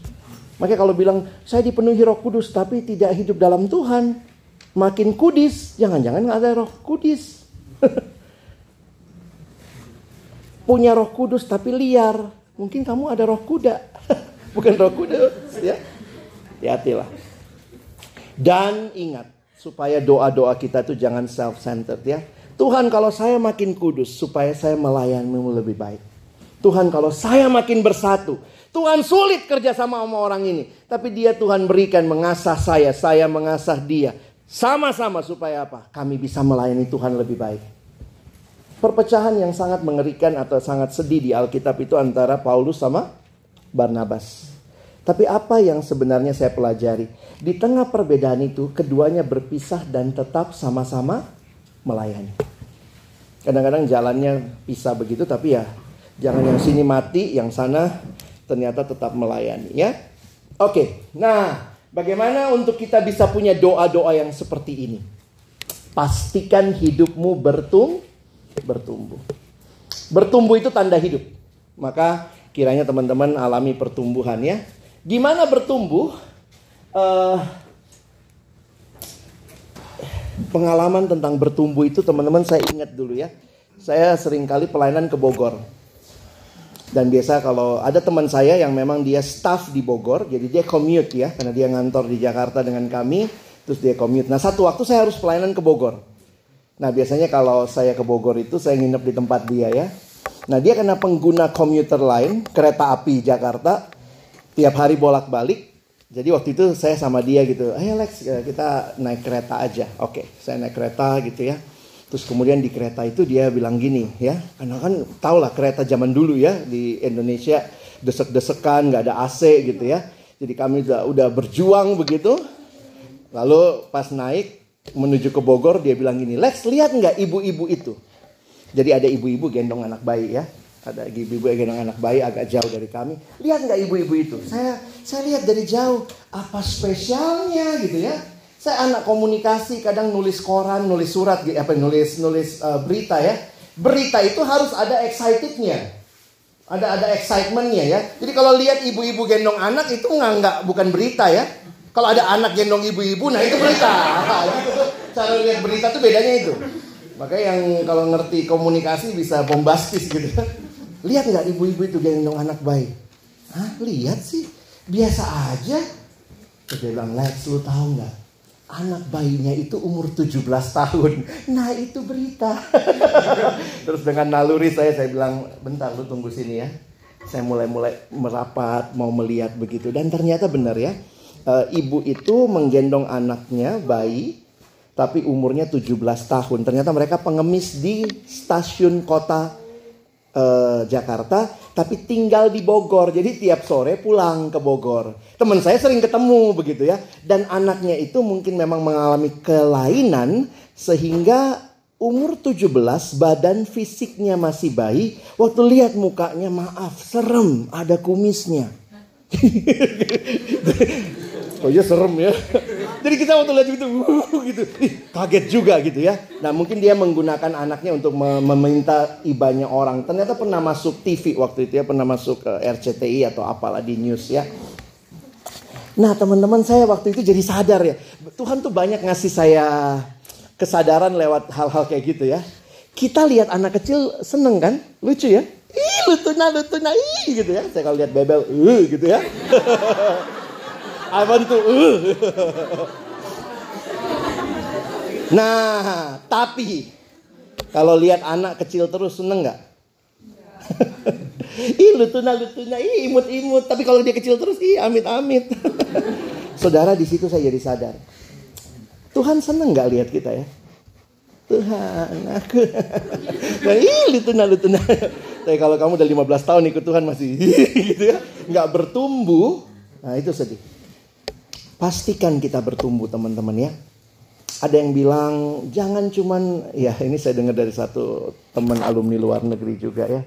Makanya kalau bilang saya dipenuhi Roh Kudus tapi tidak hidup dalam Tuhan, makin kudis, jangan-jangan nggak ada Roh Kudus. Punya Roh Kudus tapi liar, mungkin kamu ada Roh Kuda, bukan Roh Kudus ya. Hati-hatilah. Dan ingat, supaya doa-doa kita itu jangan self-centered ya. Tuhan kalau saya makin kudus supaya saya melayanimu lebih baik. Tuhan kalau saya makin bersatu. Tuhan sulit kerja sama sama orang ini. Tapi dia Tuhan berikan mengasah saya. Saya mengasah dia. Sama-sama supaya apa? Kami bisa melayani Tuhan lebih baik. Perpecahan yang sangat mengerikan atau sangat sedih di Alkitab itu antara Paulus sama Barnabas. Tapi apa yang sebenarnya saya pelajari? Di tengah perbedaan itu, keduanya berpisah dan tetap sama-sama melayani. Kadang-kadang jalannya pisah begitu, tapi ya jangan yang sini mati, yang sana ternyata tetap melayani ya. Oke, nah bagaimana untuk kita bisa punya doa-doa yang seperti ini? Pastikan hidupmu bertum, bertumbuh. Bertumbuh itu tanda hidup. Maka kiranya teman-teman alami pertumbuhan ya. Gimana bertumbuh? Uh, pengalaman tentang bertumbuh itu teman-teman saya ingat dulu ya. Saya sering kali pelayanan ke Bogor. Dan biasa kalau ada teman saya yang memang dia staff di Bogor, jadi dia commute ya, karena dia ngantor di Jakarta dengan kami, terus dia commute. Nah satu waktu saya harus pelayanan ke Bogor. Nah biasanya kalau saya ke Bogor itu saya nginep di tempat dia ya. Nah dia karena pengguna komuter lain, kereta api Jakarta, tiap hari bolak-balik. Jadi waktu itu saya sama dia gitu, ayo Lex eh, kita naik kereta aja. Oke, saya naik kereta gitu ya. Terus kemudian di kereta itu dia bilang gini ya, karena kan tau lah kereta zaman dulu ya di Indonesia desek-desekan, nggak ada AC gitu ya. Jadi kami udah, udah berjuang begitu. Lalu pas naik menuju ke Bogor dia bilang gini, Lex lihat nggak ibu-ibu itu? Jadi ada ibu-ibu gendong anak bayi ya ada ibu-ibu yang anak bayi agak jauh dari kami. Lihat nggak ibu-ibu itu? Saya saya lihat dari jauh. Apa spesialnya gitu ya? Saya anak komunikasi, kadang nulis koran, nulis surat, apa nulis nulis uh, berita ya. Berita itu harus ada excitednya. Ada ada excitementnya ya. Jadi kalau lihat ibu-ibu gendong anak itu nggak nggak bukan berita ya. Kalau ada anak gendong ibu-ibu, nah itu berita. Cara lihat berita tuh bedanya itu. Makanya yang kalau ngerti komunikasi bisa bombastis gitu. Lihat nggak ibu-ibu itu gendong anak bayi? Hah, lihat sih. Biasa aja. Dia bilang, Lex, lu tahu nggak? Anak bayinya itu umur 17 tahun. Nah itu berita. Terus dengan naluri saya, saya bilang, bentar lu tunggu sini ya. Saya mulai-mulai merapat, mau melihat begitu. Dan ternyata benar ya. E, ibu itu menggendong anaknya, bayi, tapi umurnya 17 tahun. Ternyata mereka pengemis di stasiun kota uh, Jakarta, tapi tinggal di Bogor. Jadi tiap sore pulang ke Bogor. Teman saya sering ketemu begitu ya. Dan anaknya itu mungkin memang mengalami kelainan sehingga umur 17 badan fisiknya masih bayi. Waktu lihat mukanya maaf, serem, ada kumisnya. oh ya serem ya. Jadi kita waktu lihat uh, gitu, kaget juga gitu ya. Nah mungkin dia menggunakan anaknya untuk meminta ibanya orang. Ternyata pernah masuk TV waktu itu ya, pernah masuk ke RCTI atau apalah di news ya. Nah teman-teman saya waktu itu jadi sadar ya, Tuhan tuh banyak ngasih saya kesadaran lewat hal-hal kayak gitu ya. Kita lihat anak kecil seneng kan, lucu ya. Ih lutuna lutuna ih gitu ya. Saya kalau lihat bebel, uh gitu ya. I want to. Uh. nah, tapi kalau lihat anak kecil terus seneng nggak? ih lutuna lutuna, ih imut imut. Tapi kalau dia kecil terus, ih amit amit. Saudara di situ saya jadi sadar. Tuhan seneng nggak lihat kita ya? Tuhan aku. Nah, ih, lu tenang, lu tenang. Tapi kalau kamu udah 15 tahun ikut Tuhan masih gitu ya. Nggak bertumbuh. Nah itu sedih. Pastikan kita bertumbuh teman-teman ya. Ada yang bilang jangan cuman ya ini saya dengar dari satu teman alumni luar negeri juga ya.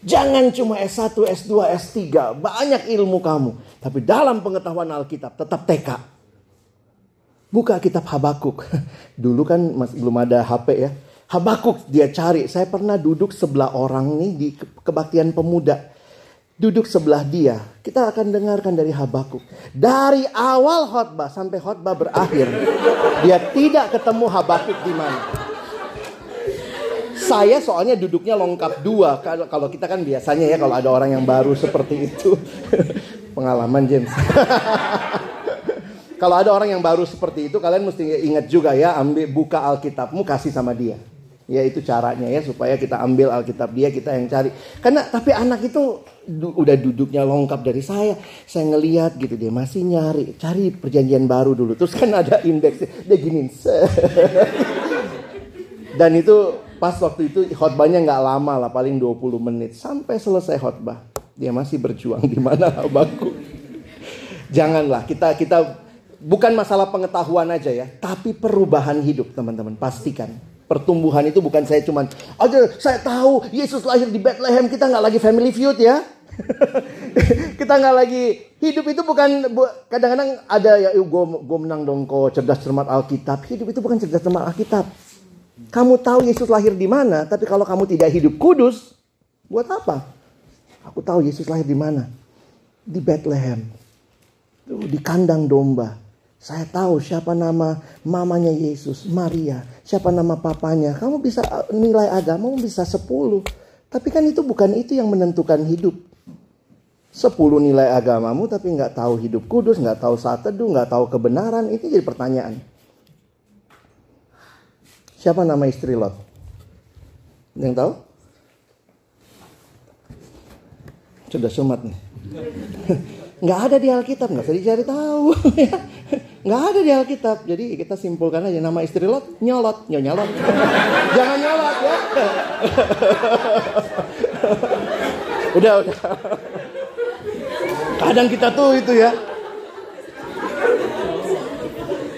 Jangan cuma S1, S2, S3, banyak ilmu kamu. Tapi dalam pengetahuan Alkitab tetap TK. Buka kitab Habakuk. Dulu kan masih belum ada HP ya. Habakuk dia cari. Saya pernah duduk sebelah orang nih di kebaktian pemuda. Duduk sebelah dia. Kita akan dengarkan dari Habakuk. Dari awal khotbah sampai khotbah berakhir. Dia tidak ketemu Habakuk di mana. Saya soalnya duduknya lengkap dua. Kalau kita kan biasanya ya kalau ada orang yang baru seperti itu. Pengalaman James. Kalau ada orang yang baru seperti itu, kalian mesti ingat juga ya, ambil buka Alkitabmu kasih sama dia. Ya itu caranya ya supaya kita ambil Alkitab dia kita yang cari. Karena tapi anak itu udah duduknya lengkap dari saya. Saya ngeliat gitu dia masih nyari, cari perjanjian baru dulu. Terus kan ada indeks dia gini. Dan itu pas waktu itu khotbahnya nggak lama lah, paling 20 menit sampai selesai khotbah. Dia masih berjuang di mana abangku. Janganlah kita kita bukan masalah pengetahuan aja ya, tapi perubahan hidup teman-teman. Pastikan pertumbuhan itu bukan saya cuman, aja saya tahu Yesus lahir di Bethlehem, kita nggak lagi family feud ya. kita nggak lagi hidup itu bukan kadang-kadang ada ya gue gue menang dong kok cerdas cermat Alkitab hidup itu bukan cerdas cermat Alkitab kamu tahu Yesus lahir di mana tapi kalau kamu tidak hidup kudus buat apa aku tahu Yesus lahir di mana di Bethlehem di kandang domba saya tahu siapa nama mamanya Yesus, Maria. Siapa nama papanya. Kamu bisa uh, nilai agama, bisa 10. Tapi kan itu bukan itu yang menentukan hidup. 10 nilai agamamu tapi nggak tahu hidup kudus, nggak tahu saat teduh, nggak tahu kebenaran. Itu jadi pertanyaan. Siapa nama istri Lot? Yang tahu? Sudah sumat nih. nggak ada di Alkitab, nggak usah dicari tahu. Nggak ada di Alkitab. Jadi kita simpulkan aja nama istri Lot nyolot, nyonya Lot. Jangan nyolot ya. udah, udah. Kadang kita tuh itu ya.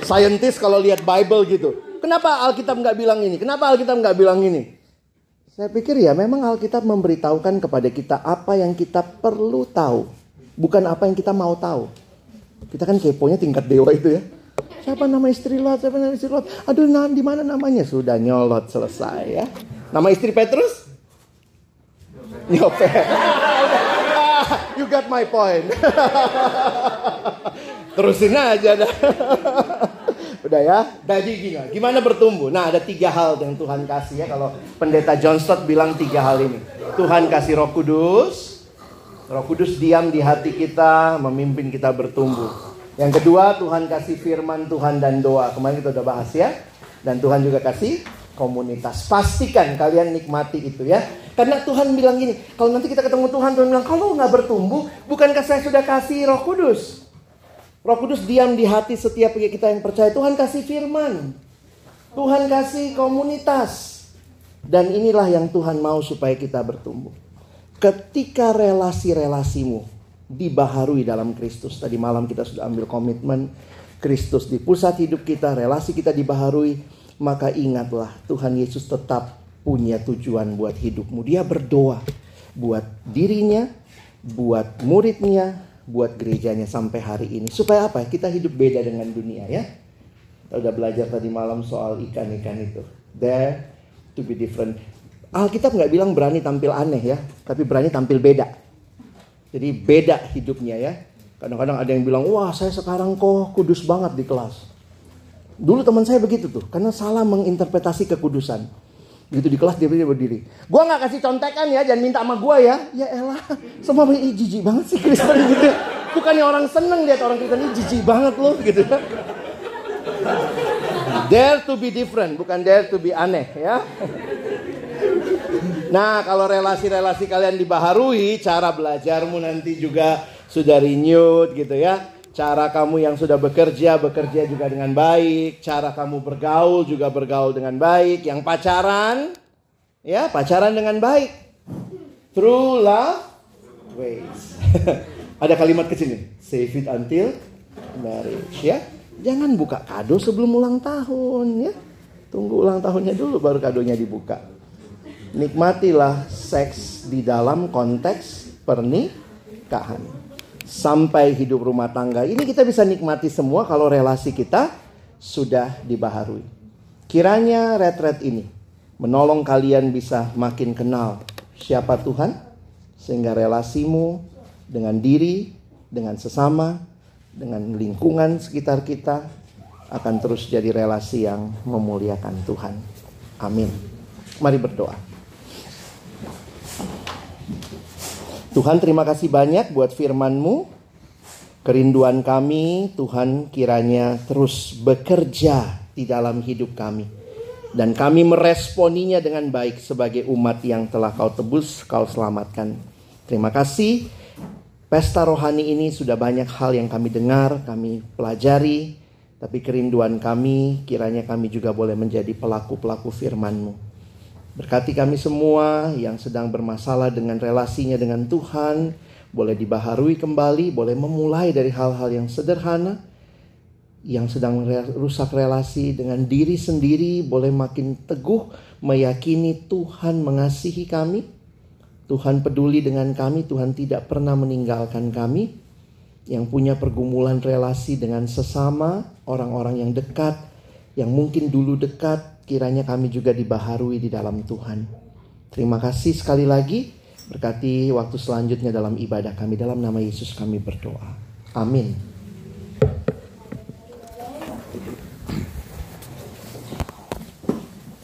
Scientist kalau lihat Bible gitu. Kenapa Alkitab nggak bilang ini? Kenapa Alkitab nggak bilang ini? Saya pikir ya memang Alkitab memberitahukan kepada kita apa yang kita perlu tahu. Bukan apa yang kita mau tahu. Kita kan keponya tingkat dewa itu ya. Siapa nama istri Lot? Siapa nama istri Lot? Aduh, nah, di mana namanya? Sudah nyolot selesai ya. Nama istri Petrus? Nyopet. you got my point. Terusin aja dah. Udah ya, jadi gini, gimana bertumbuh? Nah ada tiga hal yang Tuhan kasih ya. Kalau pendeta John Stott bilang tiga hal ini. Tuhan kasih roh kudus, Roh Kudus diam di hati kita, memimpin kita bertumbuh. Yang kedua, Tuhan kasih firman Tuhan dan doa. Kemarin kita udah bahas ya. Dan Tuhan juga kasih komunitas. Pastikan kalian nikmati itu ya. Karena Tuhan bilang gini, kalau nanti kita ketemu Tuhan, Tuhan bilang, kalau nggak bertumbuh, bukankah saya sudah kasih roh kudus? Roh kudus diam di hati setiap kita yang percaya. Tuhan kasih firman. Tuhan kasih komunitas. Dan inilah yang Tuhan mau supaya kita bertumbuh. Ketika relasi-relasimu dibaharui dalam Kristus. Tadi malam kita sudah ambil komitmen Kristus di pusat hidup kita, relasi kita dibaharui, maka ingatlah Tuhan Yesus tetap punya tujuan buat hidupmu. Dia berdoa buat dirinya, buat muridnya, buat gerejanya sampai hari ini. Supaya apa? Kita hidup beda dengan dunia ya. Kita udah belajar tadi malam soal ikan-ikan itu. There to be different. Alkitab nggak bilang berani tampil aneh ya, tapi berani tampil beda. Jadi beda hidupnya ya. Kadang-kadang ada yang bilang, wah saya sekarang kok kudus banget di kelas. Dulu teman saya begitu tuh, karena salah menginterpretasi kekudusan. Gitu di kelas dia berdiri. Gua nggak kasih contekan ya, jangan minta sama gua ya. Ya elah, semua ini jijik banget sih Kristen gitu. Bukannya orang seneng lihat orang Kristen ini jijik banget loh gitu. Dare to be different, bukan dare to be aneh ya. Nah, kalau relasi-relasi kalian dibaharui, cara belajarmu nanti juga sudah renewed gitu ya. Cara kamu yang sudah bekerja, bekerja juga dengan baik. Cara kamu bergaul juga bergaul dengan baik. Yang pacaran, ya pacaran dengan baik. Through love ways. Ada kalimat kecil nih. Save it until marriage ya. Jangan buka kado sebelum ulang tahun ya. Tunggu ulang tahunnya dulu baru kadonya dibuka. Nikmatilah seks di dalam konteks pernikahan sampai hidup rumah tangga. Ini kita bisa nikmati semua kalau relasi kita sudah dibaharui. Kiranya retret ini menolong kalian bisa makin kenal siapa Tuhan sehingga relasimu dengan diri, dengan sesama, dengan lingkungan sekitar kita akan terus jadi relasi yang memuliakan Tuhan. Amin. Mari berdoa. Tuhan terima kasih banyak buat firman-Mu. Kerinduan kami Tuhan kiranya terus bekerja di dalam hidup kami. Dan kami meresponinya dengan baik sebagai umat yang telah kau tebus, kau selamatkan. Terima kasih. Pesta rohani ini sudah banyak hal yang kami dengar, kami pelajari. Tapi kerinduan kami kiranya kami juga boleh menjadi pelaku-pelaku firman-Mu. Berkati kami semua yang sedang bermasalah dengan relasinya dengan Tuhan, boleh dibaharui kembali, boleh memulai dari hal-hal yang sederhana, yang sedang rusak relasi dengan diri sendiri, boleh makin teguh meyakini Tuhan mengasihi kami, Tuhan peduli dengan kami, Tuhan tidak pernah meninggalkan kami, yang punya pergumulan relasi dengan sesama, orang-orang yang dekat, yang mungkin dulu dekat, kiranya kami juga dibaharui di dalam Tuhan. Terima kasih sekali lagi. Berkati waktu selanjutnya dalam ibadah kami. Dalam nama Yesus kami berdoa. Amin.